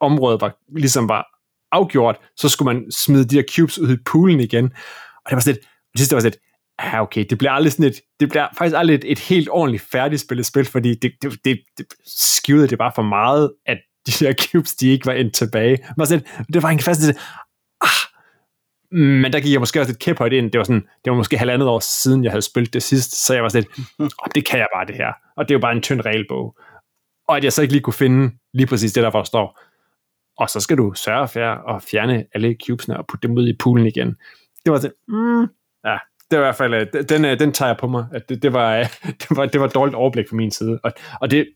område var, ligesom var afgjort, så skulle man smide de der cubes ud i poolen igen. Og det var sådan lidt, det sidste var sådan lidt, ja okay, det bliver aldrig sådan et, det bliver faktisk aldrig et, et helt ordentligt færdigspillet spil, fordi det, det, det, det skivede det bare for meget, at de der cubes, de ikke var endt tilbage. Men sådan, det var en fast ah, men der gik jeg måske også lidt kæphøjt ind. Det var, sådan, det var måske halvandet år siden, jeg havde spillet det sidst, så jeg var sådan lidt, oh, det kan jeg bare det her. Og det er jo bare en tynd regelbog. Og at jeg så ikke lige kunne finde lige præcis det der, hvor står, og så skal du sørge for at fjerne alle cubesene og putte dem ud i poolen igen. Det var sådan, mm, ja, det var i hvert fald, øh, den, øh, den tager jeg på mig, at det, det, var, øh, det, var, det var et dårligt overblik fra min side. Og, og det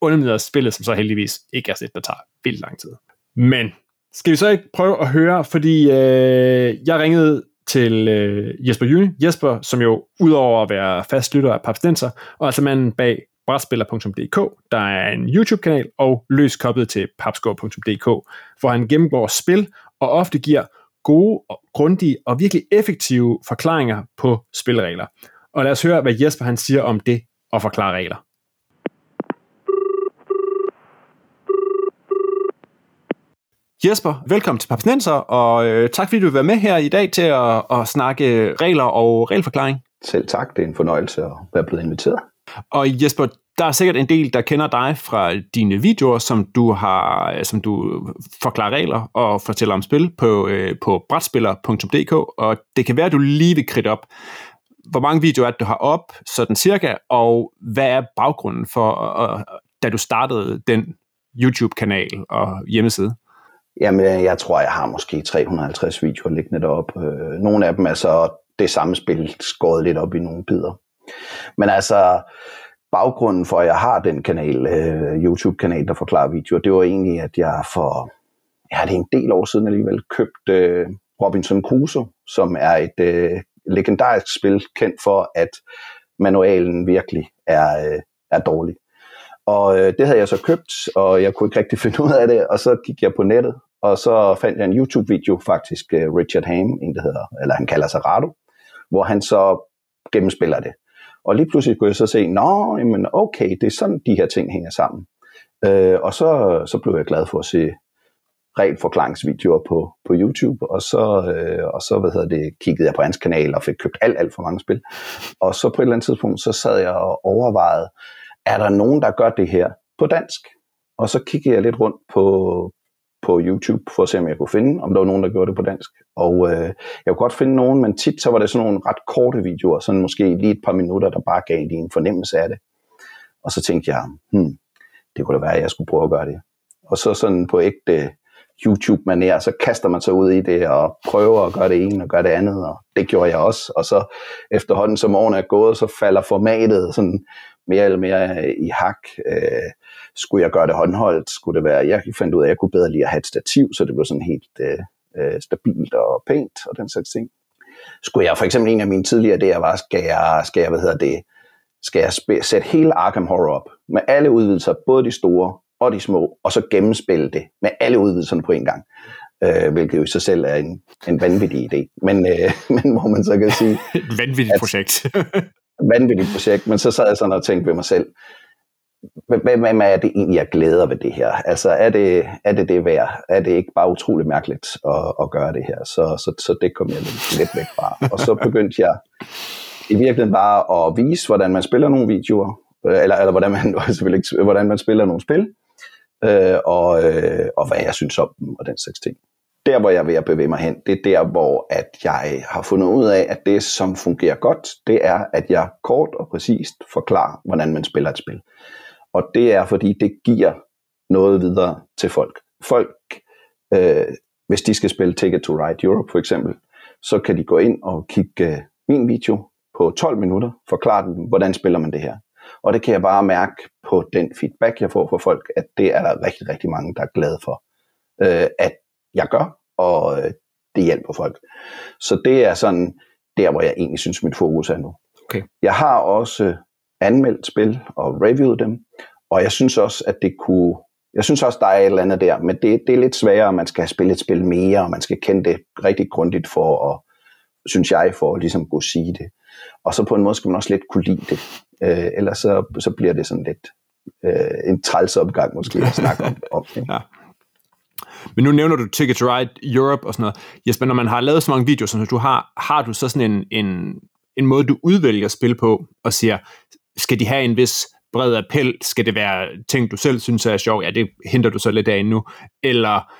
undermiddler spillet, som så heldigvis ikke er set, der tager vildt lang tid. Men skal vi så ikke prøve at høre, fordi øh, jeg ringede til øh, Jesper Jyne. Jesper, som jo udover at være fast lytter af Papstenser, og altså manden bag brætspiller.dk, der er en YouTube-kanal, og løs koblet til papskov.dk, hvor han gennemgår spil og ofte giver gode, grundige og virkelig effektive forklaringer på spilregler. Og lad os høre, hvad Jesper han siger om det at forklare regler. Jesper, velkommen til Papsnenser, og øh, tak fordi du vil være med her i dag til at, at snakke regler og regelforklaring. Selv tak, det er en fornøjelse at være blevet inviteret. Og Jesper, der er sikkert en del, der kender dig fra dine videoer, som du har, som du forklarer regler og fortæller om spil på, øh, på brætspiller.dk, og det kan være, at du lige vil kridte op, hvor mange videoer er det, du har op, sådan cirka, og hvad er baggrunden for, øh, da du startede den YouTube-kanal og hjemmeside? Jamen, øh, jeg tror, jeg har måske 350 videoer liggende deroppe. Øh, nogle af dem er så det samme spil skåret lidt op i nogle bidder. Men altså, baggrunden for, at jeg har den kanal, øh, YouTube-kanal, der forklarer videoer, det var egentlig, at jeg for, ja, det er en del år siden alligevel, købt øh, Robinson Crusoe, som er et øh, legendarisk spil, kendt for, at manualen virkelig er, øh, er dårlig. Og øh, det havde jeg så købt, og jeg kunne ikke rigtig finde ud af det, og så gik jeg på nettet, og så fandt jeg en YouTube-video faktisk, øh, Richard Ham, en der hedder, eller han kalder sig Rado, hvor han så gennemspiller det. Og lige pludselig kunne jeg så se, nå, jamen okay, det er sådan, de her ting hænger sammen. Øh, og så, så blev jeg glad for at se rent forklaringsvideoer på, på YouTube, og så, øh, og så hvad hedder det, kiggede jeg på hans kanal og fik købt alt, alt for mange spil. Og så på et eller andet tidspunkt, så sad jeg og overvejede, er der nogen, der gør det her på dansk? Og så kiggede jeg lidt rundt på, på YouTube for at se, om jeg kunne finde, om der var nogen, der gjorde det på dansk. Og øh, jeg kunne godt finde nogen, men tit så var det sådan nogle ret korte videoer, sådan måske lige et par minutter, der bare gav en fornemmelse af det. Og så tænkte jeg, hmm, det kunne da være, at jeg skulle prøve at gøre det. Og så sådan på ægte YouTube-manér, så kaster man sig ud i det og prøver at gøre det ene og gøre det andet, og det gjorde jeg også. Og så efterhånden som årene er gået, så falder formatet sådan mere eller mere i hak. Øh, skulle jeg gøre det håndholdt? Skulle det være, jeg fandt ud af, at jeg kunne bedre lide at have et stativ, så det blev sådan helt øh, øh stabilt og pænt og den slags ting. Skulle jeg for eksempel en af mine tidligere idéer var, skal jeg, skal jeg hvad hedder det, skal jeg sætte hele Arkham Horror op med alle udvidelser, både de store og de små, og så gennemspille det med alle udvidelserne på en gang. Øh, hvilket jo i sig selv er en, en vanvittig idé. Men, øh, men hvor man så kan sige... Et vanvittigt at, projekt. vanvittigt projekt, men så sad jeg sådan og tænkte ved mig selv, hvad er det egentlig, jeg glæder ved det her? Altså, er det er det, det værd? Er det ikke bare utrolig mærkeligt at, at gøre det her? Så, så, så det kom jeg lidt, lidt væk fra. Og så begyndte jeg i virkeligheden bare at vise, hvordan man spiller nogle videoer, øh, eller, eller hvordan, man, selvfølgelig ikke, hvordan man spiller nogle spil, øh, og, øh, og hvad jeg synes om dem, og den slags ting. Der, hvor jeg er ved at bevæge mig hen, det er der, hvor at jeg har fundet ud af, at det, som fungerer godt, det er, at jeg kort og præcist forklarer, hvordan man spiller et spil. Og det er, fordi det giver noget videre til folk. Folk, øh, hvis de skal spille Ticket to Ride Europe for eksempel, så kan de gå ind og kigge min video på 12 minutter, forklare dem, hvordan spiller man det her. Og det kan jeg bare mærke på den feedback, jeg får fra folk, at det er der rigtig, rigtig mange, der er glade for, øh, at jeg gør, og øh, det hjælper folk. Så det er sådan der, hvor jeg egentlig synes, mit fokus er nu. Okay. Jeg har også anmeldt spil og reviewet dem, og jeg synes også, at det kunne jeg synes også, der er et eller andet der, men det, det er lidt sværere, man skal have spillet et spil mere, og man skal kende det rigtig grundigt for at, synes jeg, for at ligesom kunne sige det. Og så på en måde skal man også lidt kunne lide det. Øh, ellers så, så bliver det sådan lidt øh, en trælsopgang måske at snakke om. om det. Ja. Men nu nævner du Ticket to Ride Europe og sådan noget. Jesper, når man har lavet så mange videoer, som du har, har du så sådan en, en, en måde, du udvælger spil på, og siger, skal de have en vis bred appel? Skal det være ting, du selv synes er sjov? Ja, det henter du så lidt af nu. Eller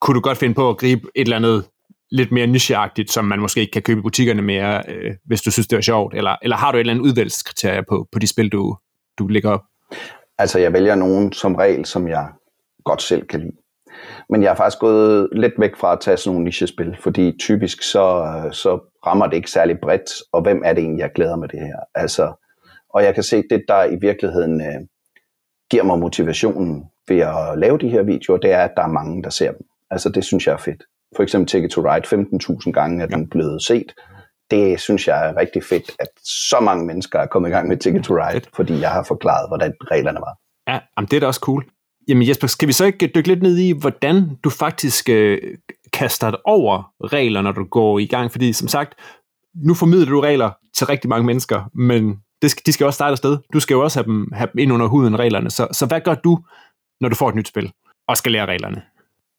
kunne du godt finde på at gribe et eller andet lidt mere nicheagtigt, som man måske ikke kan købe i butikkerne mere, øh, hvis du synes, det er sjovt? Eller, eller har du et eller andet udvalgskriterie på, på de spil, du, du lægger op? Altså, jeg vælger nogen som regel, som jeg godt selv kan lide. Men jeg er faktisk gået lidt væk fra at tage sådan nogle nichespil, fordi typisk så, så rammer det ikke særlig bredt, og hvem er det egentlig, jeg glæder med det her? Altså, og jeg kan se, det der i virkeligheden øh, giver mig motivationen ved at lave de her videoer, det er, at der er mange, der ser dem. Altså det synes jeg er fedt. For eksempel Ticket to Ride 15.000 gange er den blevet set. Det synes jeg er rigtig fedt, at så mange mennesker er kommet i gang med Ticket to Ride, fordi jeg har forklaret, hvordan reglerne var. Ja, jamen det er da også cool. Jamen Jesper, skal vi så ikke dykke lidt ned i, hvordan du faktisk øh, kaster dig over regler, når du går i gang? Fordi som sagt, nu formidler du regler til rigtig mange mennesker, men det skal, de skal også starte afsted. Du skal jo også have dem, have dem ind under huden reglerne. Så, så hvad gør du, når du får et nyt spil, og skal lære reglerne?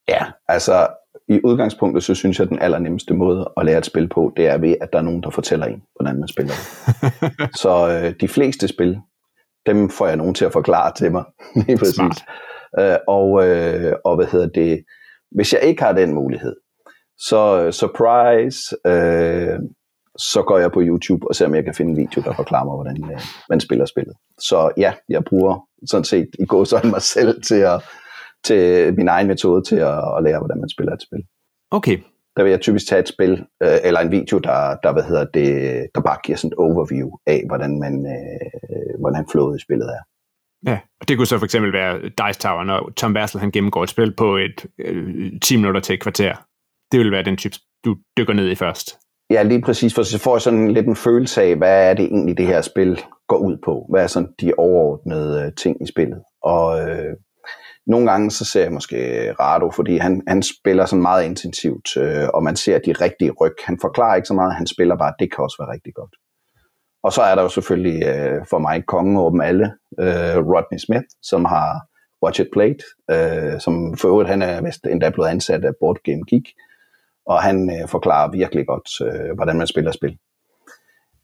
Ja, altså i udgangspunktet, så synes jeg, at den allernemmeste måde at lære et spil på, det er ved, at der er nogen, der fortæller en, hvordan man spiller det. så øh, de fleste spil, dem får jeg nogen til at forklare til mig. Lige præcis. Smart. Øh, og, øh, og hvad hedder det, hvis jeg ikke har den mulighed, så øh, surprise, øh, så går jeg på YouTube og ser, om jeg kan finde en video, der forklarer mig, hvordan øh, man spiller spillet. Så ja, jeg bruger sådan set i går sådan mig selv til, at, til min egen metode til at, at lære, hvordan man spiller et spil. Okay. Der vil jeg typisk tage et spil, øh, eller en video, der, der, hvad hedder det, der bare giver sådan et overview af, hvordan, man, øh, hvordan flowet i spillet er. Ja, og det kunne så for eksempel være Dice Tower, når Tom Bassel han gennemgår et spil på et øh, 10 minutter til et kvarter. Det vil være den type, du dykker ned i først. Ja, lige præcis, for så får jeg sådan lidt en følelse af, hvad er det egentlig, det her spil går ud på? Hvad er sådan de overordnede øh, ting i spillet? Og øh, nogle gange så ser jeg måske Rado, fordi han, han spiller sådan meget intensivt, øh, og man ser de rigtige ryg. Han forklarer ikke så meget, han spiller bare, det kan også være rigtig godt. Og så er der jo selvfølgelig øh, for mig kongen over dem alle, øh, Rodney Smith, som har Watch It Played, øh, som for øvrigt han er vist endda blevet ansat af Board Game Geek, og han øh, forklarer virkelig godt, øh, hvordan man spiller spil.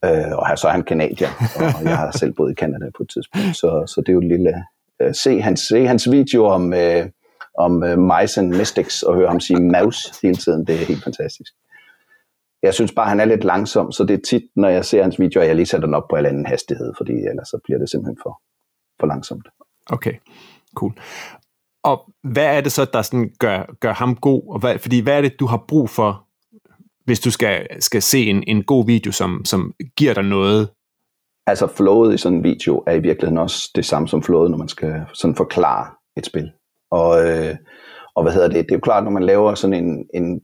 Øh, og så er han kanadier, og jeg har selv boet i Canada på et tidspunkt, så, så det er jo et lille... Øh, se, hans, se hans video om, øh, om øh, Mice and Mystics, og høre ham sige mouse hele tiden, det er helt fantastisk. Jeg synes bare, han er lidt langsom, så det er tit, når jeg ser hans videoer, jeg lige sætter den op på en anden hastighed, fordi ellers så bliver det simpelthen for, for langsomt. Okay, cool. Og hvad er det så, der sådan gør, gør ham god? Og hvad, fordi hvad er det, du har brug for, hvis du skal, skal se en, en god video, som, som giver dig noget? Altså flowet i sådan en video er i virkeligheden også det samme som flowet, når man skal sådan forklare et spil. Og, øh, og hvad hedder det? Det er jo klart, når man laver sådan en, en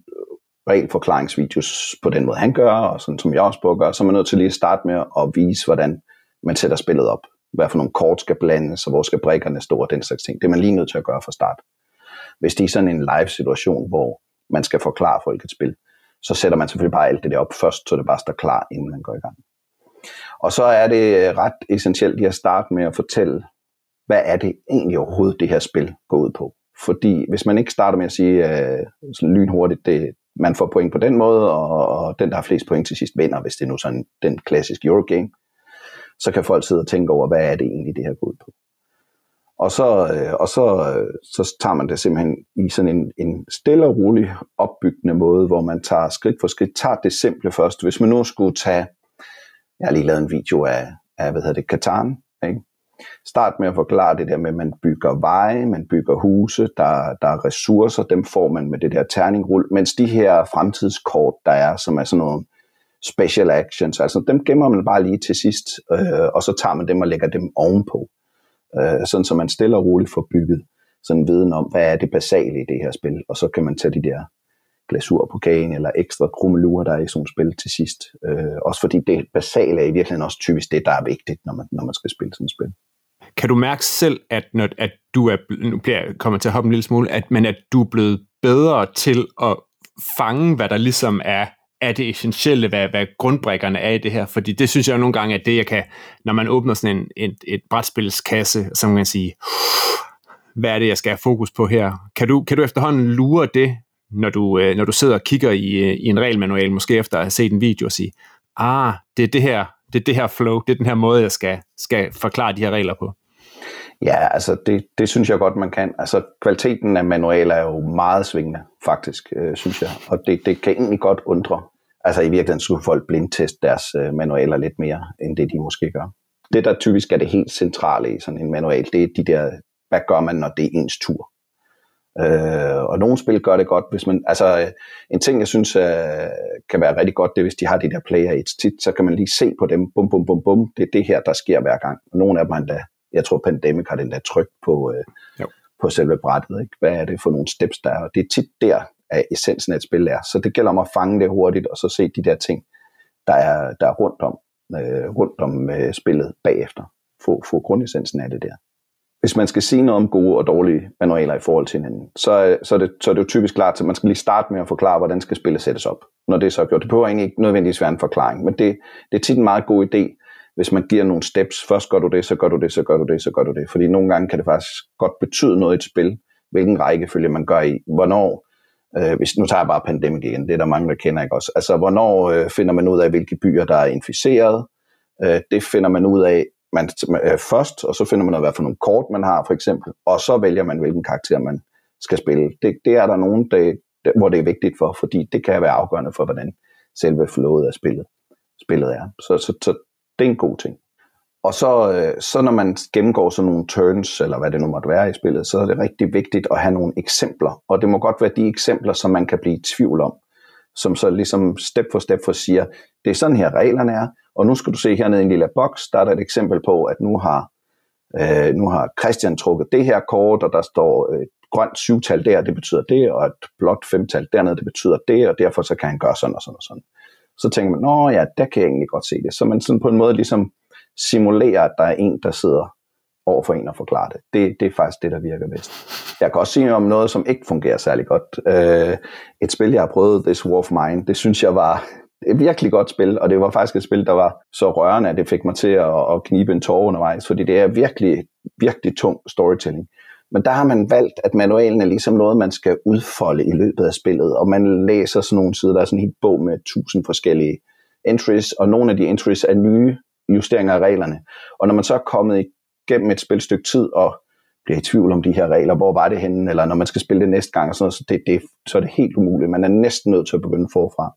regelforklaringsvideos på den måde, han gør, og sådan som jeg også bruger, så er man nødt til lige at starte med at vise, hvordan man sætter spillet op. Hvad for nogle kort skal blandes, og hvor skal brækkerne stå, og den slags ting. Det er man lige nødt til at gøre fra start. Hvis det er sådan en live situation, hvor man skal forklare folk et spil, så sætter man selvfølgelig bare alt det der op først, så det bare står klar, inden man går i gang. Og så er det ret essentielt lige at starte med at fortælle, hvad er det egentlig overhovedet, det her spil går ud på. Fordi hvis man ikke starter med at sige øh, sådan lynhurtigt, det, man får point på den måde, og, og den, der har flest point til sidst, vinder, hvis det er nu sådan den klassiske Eurogame, så kan folk sidde og tænke over, hvad er det egentlig, det her går ud på. Og så, øh, og så, øh, så tager man det simpelthen i sådan en, en stille og rolig opbyggende måde, hvor man tager skridt for skridt, tager det simple først. Hvis man nu skulle tage, jeg har lige lavet en video af, af hvad hedder det, Katan, ikke? Start med at forklare det der med, at man bygger veje, man bygger huse, der, der er ressourcer, dem får man med det der terningrul, mens de her fremtidskort, der er, som er sådan noget special actions, altså dem gemmer man bare lige til sidst, øh, og så tager man dem og lægger dem ovenpå, øh, sådan så man stille og roligt får bygget sådan en viden om, hvad er det basale i det her spil, og så kan man tage de der glasur på kagen, eller ekstra krummelurer, der er i sådan et spil til sidst. Øh, også fordi det basale er i virkeligheden også typisk det, der er vigtigt, når man, når man skal spille sådan et spil. Kan du mærke selv, at, når, at du er, nu bliver jeg kommer til at hoppe en lille smule, at, men at du er blevet bedre til at fange, hvad der ligesom er, er det essentielle, hvad, hvad grundbrækkerne er i det her? Fordi det synes jeg jo nogle gange, at det jeg kan, når man åbner sådan en, et, et brætspilskasse, så kan man sige, hvad er det, jeg skal have fokus på her? Kan du, kan du efterhånden lure det, når du, øh, når du sidder og kigger i, øh, i en regelmanual, måske efter at have set en video og sige, ah, det er det her, det er det her flow, det er den her måde, jeg skal, skal forklare de her regler på? Ja, altså det, det synes jeg godt, man kan. Altså kvaliteten af manualer er jo meget svingende, faktisk, øh, synes jeg. Og det, det kan egentlig godt undre. Altså i virkeligheden skulle folk blindteste deres øh, manualer lidt mere, end det de måske gør. Det, der typisk er det helt centrale i sådan en manual, det er de der, hvad gør man, når det er ens tur? Øh, og nogle spil gør det godt, hvis man, altså en ting, jeg synes øh, kan være rigtig godt, det er, hvis de har de der player et tit, så kan man lige se på dem, bum, bum, bum, bum, det er det her, der sker hver gang. Og nogle af dem endda, jeg tror Pandemic har den der tryk på, øh, på selve brættet, ikke? hvad er det for nogle steps, der er, og det er tit der, at essensen af et spil er. Så det gælder om at fange det hurtigt, og så se de der ting, der er, der er rundt om, øh, rundt om øh, spillet bagefter. Få, få grundessensen af det der hvis man skal sige noget om gode og dårlige manualer i forhold til hinanden, så, så, er, det, så er det jo typisk klart, at man skal lige starte med at forklare, hvordan skal spillet sættes op. Når det er så gjort. Det behøver egentlig ikke nødvendigvis være en forklaring, men det, det er tit en meget god idé, hvis man giver nogle steps. Først gør du det, så gør du det, så gør du det, så gør du det. Fordi nogle gange kan det faktisk godt betyde noget i et spil, hvilken rækkefølge man gør i. Hvornår, øh, hvis, nu tager jeg bare Pandemic igen, det er der mange, der kender ikke også. Altså, hvornår øh, finder man ud af, hvilke byer, der er inficeret? Øh, det finder man ud af man, øh, først, og så finder man ud af, hvad for nogle kort man har, for eksempel, og så vælger man, hvilken karakter man skal spille. Det, det er der nogen, der, der, hvor det er vigtigt for, fordi det kan være afgørende for, hvordan selve flowet af spillet, spillet er. Så, så, så det er en god ting. Og så, øh, så når man gennemgår sådan nogle turns, eller hvad det nu måtte være i spillet, så er det rigtig vigtigt at have nogle eksempler. Og det må godt være de eksempler, som man kan blive i tvivl om. Som så ligesom step for step for siger, det er sådan her reglerne er, og nu skal du se hernede i en lille boks, der er der et eksempel på, at nu har, øh, nu har Christian trukket det her kort, og der står et grønt syvtal der, det betyder det, og et blåt femtal dernede, det betyder det, og derfor så kan han gøre sådan og sådan og sådan. Så tænker man, nå ja, der kan jeg egentlig godt se det. Så man sådan på en måde ligesom simulerer, at der er en, der sidder over for en og forklare det. det. Det er faktisk det, der virker bedst. Jeg kan også sige om noget, som ikke fungerer særlig godt. Øh, et spil, jeg har prøvet, This War of Mine, det synes jeg var et virkelig godt spil, og det var faktisk et spil, der var så rørende, at det fik mig til at, at knibe en tårer undervejs, fordi det er virkelig, virkelig tung storytelling. Men der har man valgt, at manualen er ligesom noget, man skal udfolde i løbet af spillet, og man læser sådan nogle sider, der er sådan en helt bog med tusind forskellige entries, og nogle af de entries er nye justeringer af reglerne. Og når man så er kommet igennem et spilstykke tid og bliver i tvivl om de her regler, hvor var det henne, eller når man skal spille det næste gang, og sådan noget, så, det, det, så er det helt umuligt. Man er næsten nødt til at begynde forfra.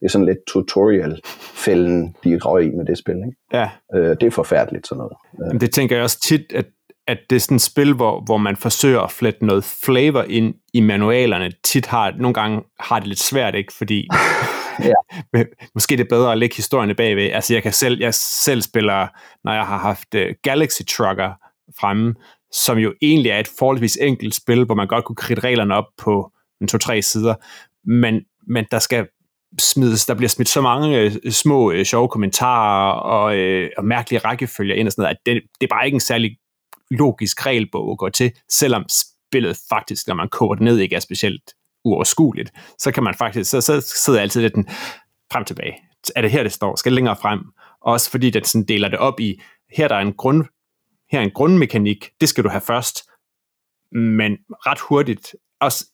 Det er sådan lidt tutorial-fælden, de røg i med det spil. Ikke? Ja. Øh, det er forfærdeligt sådan noget. Det tænker jeg også tit, at, at det er sådan et spil, hvor, hvor man forsøger at flette noget flavor ind i manualerne. Tit har, nogle gange har det lidt svært, ikke? Fordi ja. måske det er bedre at lægge historierne bagved. Altså jeg kan selv, jeg selv spiller, når jeg har haft uh, Galaxy Trucker fremme, som jo egentlig er et forholdsvis enkelt spil, hvor man godt kunne kridte reglerne op på en to-tre sider, men, men der skal smides, der bliver smidt så mange øh, små øh, sjove kommentarer og, øh, og mærkelige rækkefølger ind og sådan noget, at det, det er bare ikke en særlig logisk regelbog at gå til, selvom spillet faktisk, når man koger det ned, ikke er specielt uoverskueligt, så kan man faktisk, så, så sidder jeg altid lidt den frem tilbage. Er det her, det står? Skal det længere frem? Også fordi den sådan deler det op i, her der er en grund, her er en grundmekanik, det skal du have først, men ret hurtigt, også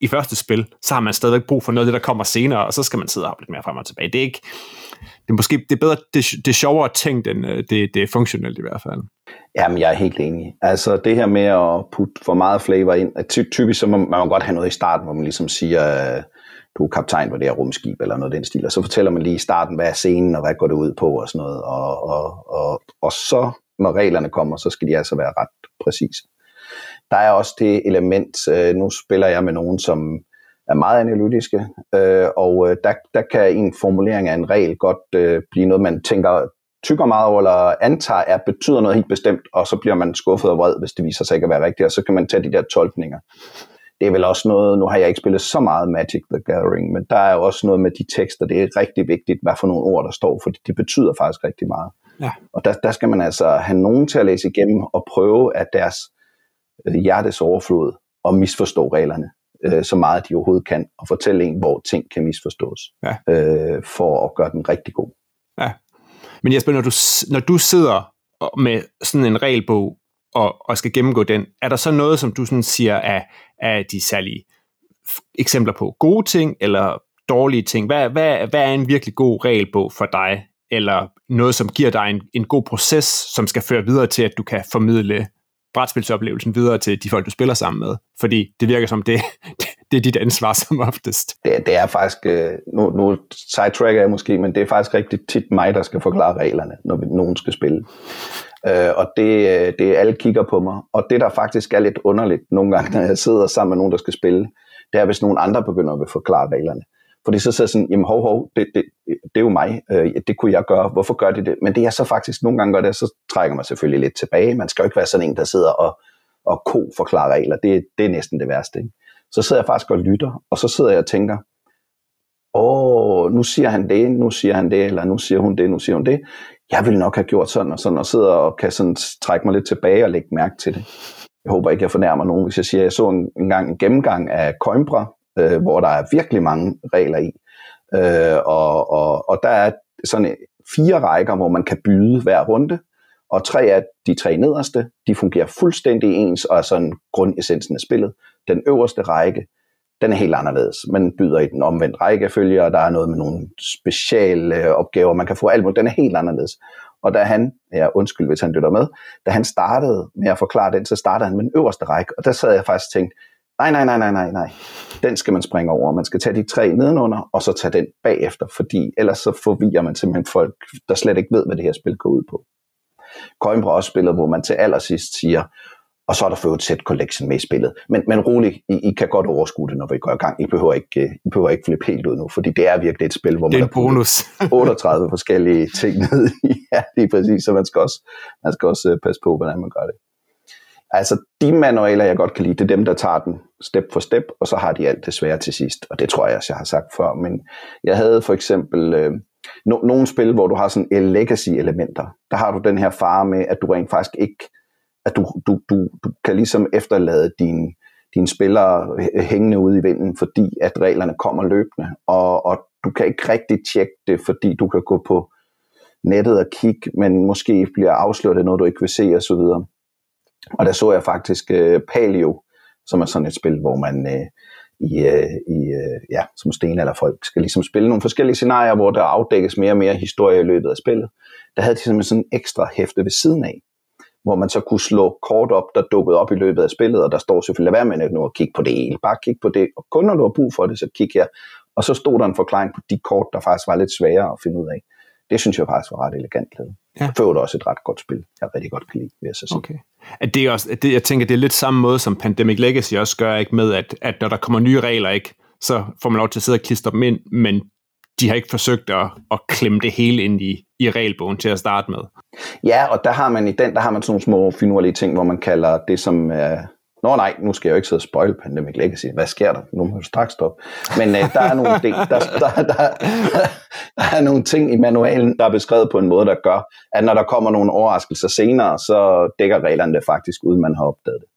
i første spil, så har man stadigvæk brug for noget af det, der kommer senere, og så skal man sidde og lidt mere frem og tilbage. Det er ikke, det er måske det er bedre, det, det er sjovere tænkt, end øh, det, det er funktionelt i hvert fald. Jamen, jeg er helt enig. Altså, det her med at putte for meget flavor ind, at ty- typisk så må man må godt have noget i starten, hvor man ligesom siger, øh, du er kaptajn på det her rumskib, eller noget af den stil, og så fortæller man lige i starten, hvad er scenen, og hvad går det ud på, og sådan noget, og, og, og, og så, når reglerne kommer, så skal de altså være ret præcise. Der er også det element, øh, nu spiller jeg med nogen, som er meget analytiske, øh, og øh, der, der kan en formulering af en regel godt øh, blive noget, man tænker, tykker meget over, eller antager, at betyder noget helt bestemt, og så bliver man skuffet og vred, hvis det viser sig ikke at være rigtigt, og så kan man tage de der tolkninger. Det er vel også noget, nu har jeg ikke spillet så meget Magic the Gathering, men der er jo også noget med de tekster, det er rigtig vigtigt, hvad for nogle ord, der står, for det betyder faktisk rigtig meget. Ja. Og der, der skal man altså have nogen til at læse igennem og prøve, at deres øh, hjertes overflod og misforstå reglerne øh, så meget de overhovedet kan, og fortælle en, hvor ting kan misforstås, ja. øh, for at gøre den rigtig god. Ja. Men Jesper, når du, når du sidder med sådan en regelbog og, og skal gennemgå den, er der så noget, som du sådan siger er, er de særlige eksempler på gode ting eller dårlige ting? Hvad, hvad, hvad er en virkelig god regelbog for dig? Eller noget, som giver dig en, en god proces, som skal føre videre til, at du kan formidle brætspilsoplevelsen videre til de folk, du spiller sammen med. Fordi det virker som, det, det er dit ansvar som oftest. Det, det er faktisk, øh, nu, nu sidetracker jeg måske, men det er faktisk rigtig tit mig, der skal forklare reglerne, når vi, nogen skal spille. Øh, og det, øh, det alle kigger på mig. Og det, der faktisk er lidt underligt nogle gange, når jeg sidder sammen med nogen, der skal spille, det er, hvis nogen andre begynder at forklare reglerne. Fordi så sidder jeg sådan, jamen hov, hov, det, det, det er jo mig, øh, det kunne jeg gøre, hvorfor gør de det? Men det jeg så faktisk nogle gange gør det, så trækker man selvfølgelig lidt tilbage. Man skal jo ikke være sådan en, der sidder og, og ko forklarer regler. Det, det er næsten det værste. Ikke? Så sidder jeg faktisk og lytter, og så sidder jeg og tænker, åh, nu siger han det, nu siger han det, eller nu siger hun det, nu siger hun det. Jeg ville nok have gjort sådan og sådan, og sidder og kan sådan trække mig lidt tilbage og lægge mærke til det. Jeg håber ikke, jeg fornærmer nogen, hvis jeg siger, at jeg så en, en gang en gennemgang af Coimbra, øh, hvor der er virkelig mange regler i. Øh, og, og, og der er sådan fire rækker, hvor man kan byde hver runde, og tre af de tre nederste, de fungerer fuldstændig ens og er sådan grundessensen af spillet. Den øverste række, den er helt anderledes. Man byder i den omvendt rækkefølge, og der er noget med nogle speciale opgaver, man kan få alt muligt. Den er helt anderledes. Og da han, ja undskyld hvis han lytter med, da han startede med at forklare den, så startede han med den øverste række, og der sad jeg faktisk og tænkte, Nej, nej, nej, nej, nej, nej. Den skal man springe over. Man skal tage de tre nedenunder, og så tage den bagefter, fordi ellers så forvirrer man simpelthen folk, der slet ikke ved, hvad det her spil går ud på. Coimbra også spillet, hvor man til allersidst siger, og så er der for et set collection med i spillet. Men, men rolig, I, I kan godt overskue det, når vi går i gang. I behøver ikke, I behøver ikke flippe helt ud nu, fordi det er virkelig et spil, hvor det er man en bonus. 38 forskellige ting ned i. Ja, det er præcis, så man skal også, man skal også øh, passe på, hvordan man gør det. Altså, de manualer, jeg godt kan lide, det er dem, der tager den step for step, og så har de alt det svære til sidst. Og det tror jeg også, jeg har sagt før. Men jeg havde for eksempel øh, no, nogle spil, hvor du har sådan legacy-elementer. Der har du den her fare med, at du rent faktisk ikke, at du, du, du, du kan ligesom efterlade dine din spillere hængende ude i vinden, fordi at reglerne kommer løbende, og, og du kan ikke rigtig tjekke det, fordi du kan gå på nettet og kigge, men måske bliver afsløret noget, du ikke vil se osv. Og der så jeg faktisk øh, Paleo, som er sådan et spil, hvor man øh, i, øh, i øh, ja, som stenalderfolk skal ligesom spille nogle forskellige scenarier, hvor der afdækkes mere og mere historie i løbet af spillet. Der havde de simpelthen sådan en ekstra hæfte ved siden af, hvor man så kunne slå kort op, der dukkede op i løbet af spillet, og der står selvfølgelig, hvad med nu at kigge på det hele, bare kig på det, og kun når du har brug for det, så kig her. Og så stod der en forklaring på de kort, der faktisk var lidt sværere at finde ud af. Det synes jeg faktisk var ret elegant lavet. Ja. For det også et ret godt spil. Jeg rigtig godt kan lide, vil jeg så sige. Okay. At det er også, at det, jeg tænker, det er lidt samme måde, som Pandemic Legacy også gør, ikke med, at, at når der kommer nye regler, ikke, så får man lov til at sidde og klistre dem ind, men de har ikke forsøgt at, at klemme det hele ind i, i regelbogen til at starte med. Ja, og der har man i den, der har man sådan nogle små finurlige ting, hvor man kalder det, som er Nå nej, nu skal jeg jo ikke sidde og spoil Pandemic Legacy. Hvad sker der? Nu må du straks stoppe. Men øh, der, er nogle ting, der, der, der, der, er nogle ting i manualen, der er beskrevet på en måde, der gør, at når der kommer nogle overraskelser senere, så dækker reglerne det faktisk, uden man har opdaget det.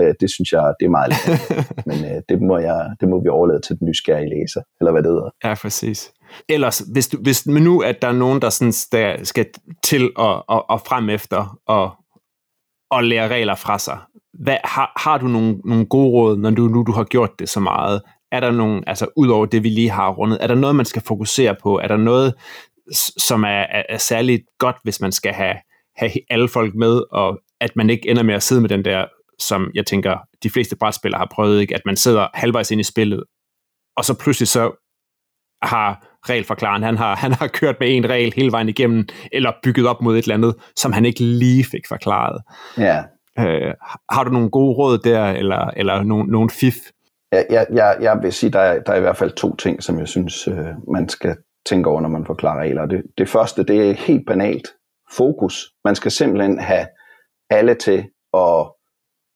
Øh, det synes jeg, det er meget lidt. Men øh, det, må jeg, det må vi overlade til den nysgerrige læser, eller hvad det hedder. Ja, præcis. Ellers, hvis, du, hvis men nu, at der er nogen, der, sådan, der skal til at, at, at frem efter og, og lære regler fra sig, hvad, har, har du nogle, nogle gode råd, når du nu du har gjort det så meget? Er der nogle, altså ud over det, vi lige har rundet, er der noget, man skal fokusere på? Er der noget, som er, er, er særligt godt, hvis man skal have, have alle folk med, og at man ikke ender med at sidde med den der, som jeg tænker, de fleste brætspillere har prøvet, ikke? at man sidder halvvejs ind i spillet, og så pludselig så har regelforklaren, han har, han har kørt med en regel hele vejen igennem, eller bygget op mod et eller andet, som han ikke lige fik forklaret. Ja. Øh, har du nogle gode råd der, eller, eller nogle, nogle fif? Jeg, jeg, jeg vil sige, der er, der er i hvert fald to ting, som jeg synes, øh, man skal tænke over, når man forklarer regler. Det, det første, det er helt banalt. Fokus. Man skal simpelthen have alle til at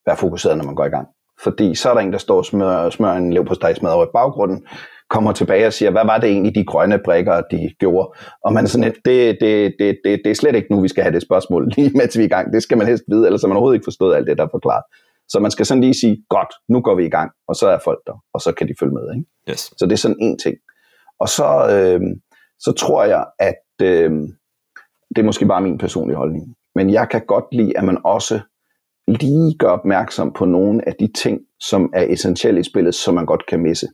være fokuseret, når man går i gang. Fordi så er der en, der står og smører, smører en lev på over i baggrunden, kommer tilbage og siger, hvad var det egentlig, de grønne brikker, de gjorde? Og man er sådan et, det, det, det, det, det er slet ikke nu, vi skal have det spørgsmål, lige mens vi er i gang. Det skal man helst vide, ellers har man overhovedet ikke forstået alt det, der er forklaret. Så man skal sådan lige sige, godt, nu går vi i gang, og så er folk der, og så kan de følge med. Ikke? Yes. Så det er sådan en ting. Og så, øh, så tror jeg, at øh, det er måske bare min personlige holdning, men jeg kan godt lide, at man også lige gør opmærksom på nogle af de ting, som er essentielle i spillet, som man godt kan misse.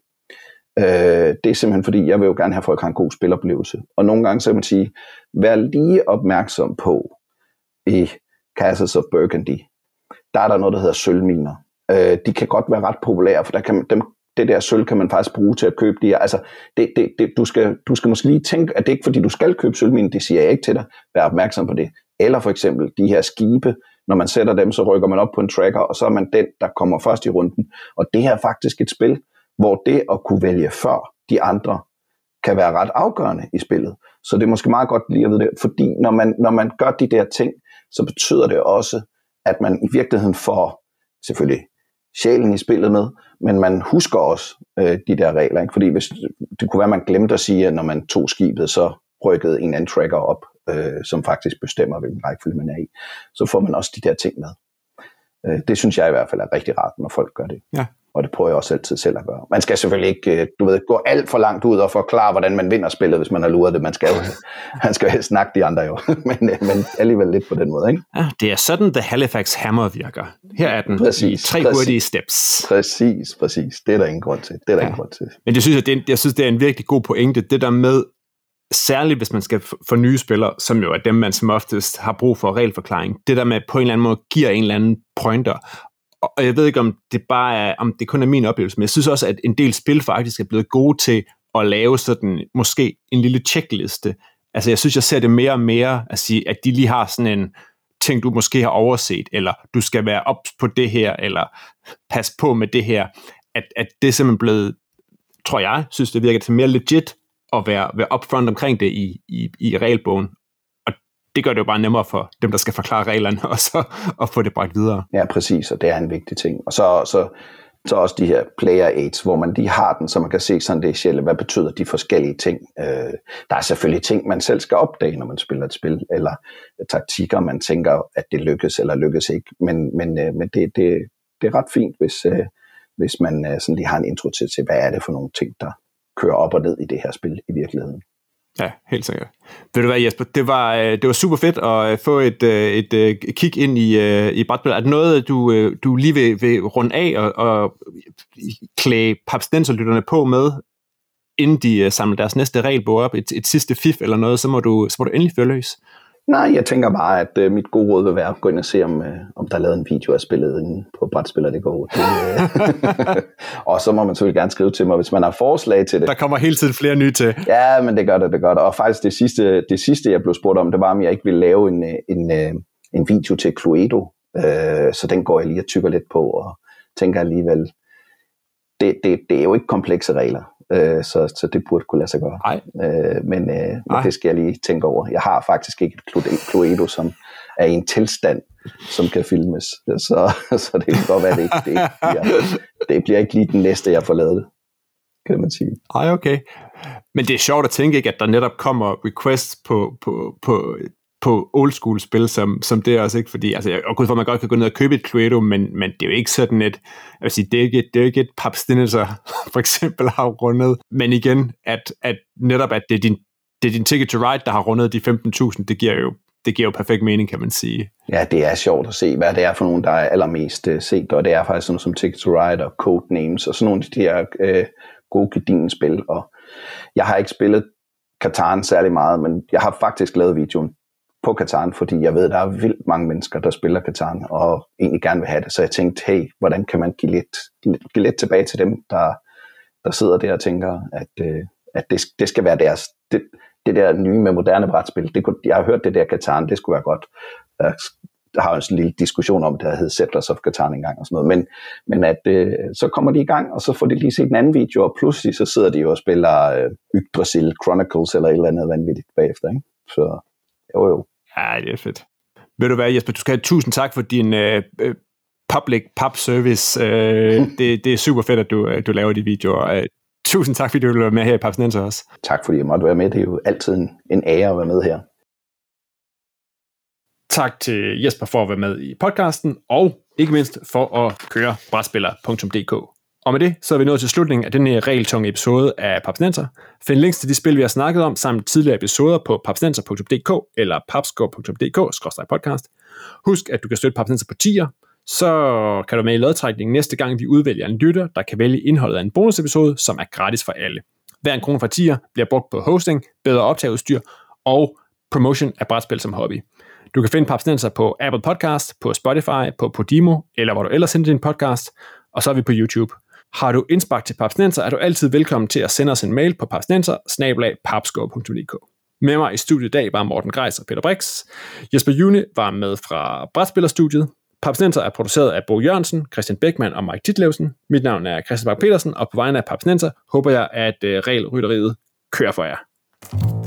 Øh, det er simpelthen fordi, jeg vil jo gerne have, at folk har en god spiloplevelse. Og nogle gange så kan man sige, vær lige opmærksom på i Castles of Burgundy, der er der noget, der hedder sølvminer. Øh, de kan godt være ret populære, for der kan, dem, det der sølv kan man faktisk bruge til at købe de her. Altså, det, det, det, du, skal, du skal måske lige tænke, at det ikke fordi, du skal købe sølvminer, det siger jeg ikke til dig. Vær opmærksom på det. Eller for eksempel de her skibe, når man sætter dem, så rykker man op på en tracker, og så er man den, der kommer først i runden. Og det her er faktisk et spil, hvor det at kunne vælge før de andre kan være ret afgørende i spillet. Så det er måske meget godt lige at vide det, fordi når man, når man gør de der ting, så betyder det også, at man i virkeligheden får selvfølgelig sjælen i spillet med, men man husker også øh, de der regler. Ikke? Fordi hvis, det kunne være, at man glemte at sige, at når man tog skibet, så rykkede en anden tracker op, øh, som faktisk bestemmer, hvilken rækkefølge man er i. Så får man også de der ting med. Øh, det synes jeg i hvert fald er rigtig rart, når folk gør det. Ja og det prøver jeg også altid selv at gøre. Man skal selvfølgelig ikke, øh, du ved, gå alt for langt ud og forklare, hvordan man vinder spillet, hvis man har luret det. Man skal jo, man skal jo snakke de andre jo, men, øh, men alligevel lidt på den måde. Ikke? Ja, det er sådan, The Halifax Hammer virker. Her er den præcis, i tre præcis, hurtige steps. Præcis, præcis. Det er der ingen grund til. Det er der ja. ingen grund til. Men det synes jeg, det er, jeg synes, det er en virkelig god pointe, det der med, særligt hvis man skal få nye spillere, som jo er dem, man som oftest har brug for regelforklaring, det der med på en eller anden måde giver en eller anden pointer, og jeg ved ikke, om det bare er, om det kun er min oplevelse, men jeg synes også, at en del spil faktisk er blevet gode til at lave sådan, måske en lille checkliste. Altså, jeg synes, jeg ser det mere og mere, at sige, at de lige har sådan en ting, du måske har overset, eller du skal være op på det her, eller pas på med det her. At, at det er simpelthen blevet, tror jeg, synes det virker til mere legit at være, være upfront omkring det i, i, i regelbogen, Og det gør det jo bare nemmere for dem, der skal forklare reglerne, og så at få det bragt videre. Ja, præcis, og det er en vigtig ting. Og så, så, så også de her player aids, hvor man lige har den, så man kan se sådan det sjældent, hvad betyder de forskellige ting. Øh, der er selvfølgelig ting, man selv skal opdage, når man spiller et spil, eller taktikker, man tænker, at det lykkes eller lykkes ikke. Men, men, øh, men det, det, det er ret fint, hvis, øh, hvis man øh, sådan lige har en intro til, til, hvad er det for nogle ting, der kører op og ned i det her spil i virkeligheden. Ja, helt sikkert. Ved du hvad, Jesper, det var, øh, det var super fedt at øh, få et, øh, et, et kig ind i, i brætspil. Er det noget, du, du lige vil, vil runde af og, og klæde papstenserlytterne på med, inden de samler deres næste regelbog op, et, et sidste fif eller noget, så må du, så må du endelig følge løs. Nej, jeg tænker bare, at uh, mit gode råd vil være at gå ind og se, om, uh, om der er lavet en video af spillet inde på brætspiller.dk. Det, uh, og så må man selvfølgelig gerne skrive til mig, hvis man har forslag til det. Der kommer hele tiden flere nye til. Ja, men det gør det, det gør det. Og faktisk det sidste, det sidste, jeg blev spurgt om, det var, om jeg ikke ville lave en, en, en video til Cluedo. Uh, så den går jeg lige og tykker lidt på, og tænker alligevel, det, det, det er jo ikke komplekse regler øh, så, så det burde kunne lade sig gøre. Nej. Øh, men, øh, men det skal jeg lige tænke over. Jeg har faktisk ikke et Cluedo, som er i en tilstand, som kan filmes, så, så det kan godt være, det ikke det, bliver, det bliver ikke lige den næste, jeg får lavet kan man sige. Ej, okay. Men det er sjovt at tænke, ikke, at der netop kommer requests på, på, på på old school spil, som, som det er også ikke, fordi, altså, jeg går for, at man godt kan gå ned og købe et Cluedo, men, men det er jo ikke sådan et, jeg vil sige, det er ikke, det er ikke et Pap for eksempel har rundet, men igen, at, at netop, at det er din, det er din Ticket to Ride, der har rundet de 15.000, det giver jo det giver jo perfekt mening, kan man sige. Ja, det er sjovt at se, hvad det er for nogen, der er allermest uh, set, og det er faktisk sådan som Ticket to Ride og Codenames, og sådan nogle af de her øh, gode spil og jeg har ikke spillet Katan særlig meget, men jeg har faktisk lavet videoen på Katan, fordi jeg ved, der er vildt mange mennesker, der spiller Katan, og egentlig gerne vil have det. Så jeg tænkte, hey, hvordan kan man give lidt, give lidt tilbage til dem, der, der sidder der og tænker, at, øh, at det, det skal være deres, det, det der nye med moderne brætspil. Det kunne, jeg har hørt det der Katan, det skulle være godt. Der, der har jo en lille diskussion om, det hed Settlers of Catan engang og sådan noget, men, men at øh, så kommer de i gang, og så får de lige set en anden video, og pludselig så sidder de jo og spiller øh, Yggdrasil Chronicles eller et eller andet vanvittigt bagefter, ikke? Så jo, jo. Ja, det er fedt. Ved du hvad, Jesper, du skal have tusind tak for din uh, public pub service. Uh, det, det er super fedt, at du, du laver de videoer. Uh, tusind tak, fordi du vil være med her i Papsnenser også. Tak, fordi jeg måtte være med. Det er jo altid en, en ære at være med her. Tak til Jesper for at være med i podcasten, og ikke mindst for at køre brætspiller.dk. Og med det, så er vi nået til slutningen af den her regeltunge episode af Papsnenser. Find links til de spil, vi har snakket om, samt tidligere episoder på papsnenser.dk eller papscore.dk-podcast. Husk, at du kan støtte Papsnenser på tier, så kan du med i lodtrækningen næste gang, vi udvælger en lytter, der kan vælge indholdet af en bonusepisode, som er gratis for alle. Hver en krone fra tier bliver brugt på hosting, bedre optageudstyr og promotion af brætspil som hobby. Du kan finde Papsnenser på Apple Podcast, på Spotify, på Podimo, eller hvor du ellers sender din podcast, og så er vi på YouTube. Har du indspark til Papsnenser, er du altid velkommen til at sende os en mail på papsnenser Med mig i studiet i dag var Morten Greis og Peter Brix. Jesper June var med fra Brætspillerstudiet. Papsnenser er produceret af Bo Jørgensen, Christian Beckmann og Mike Ditlevsen. Mit navn er Christian Bak petersen og på vegne af Papsnenser håber jeg, at øh, regelrytteriet kører for jer.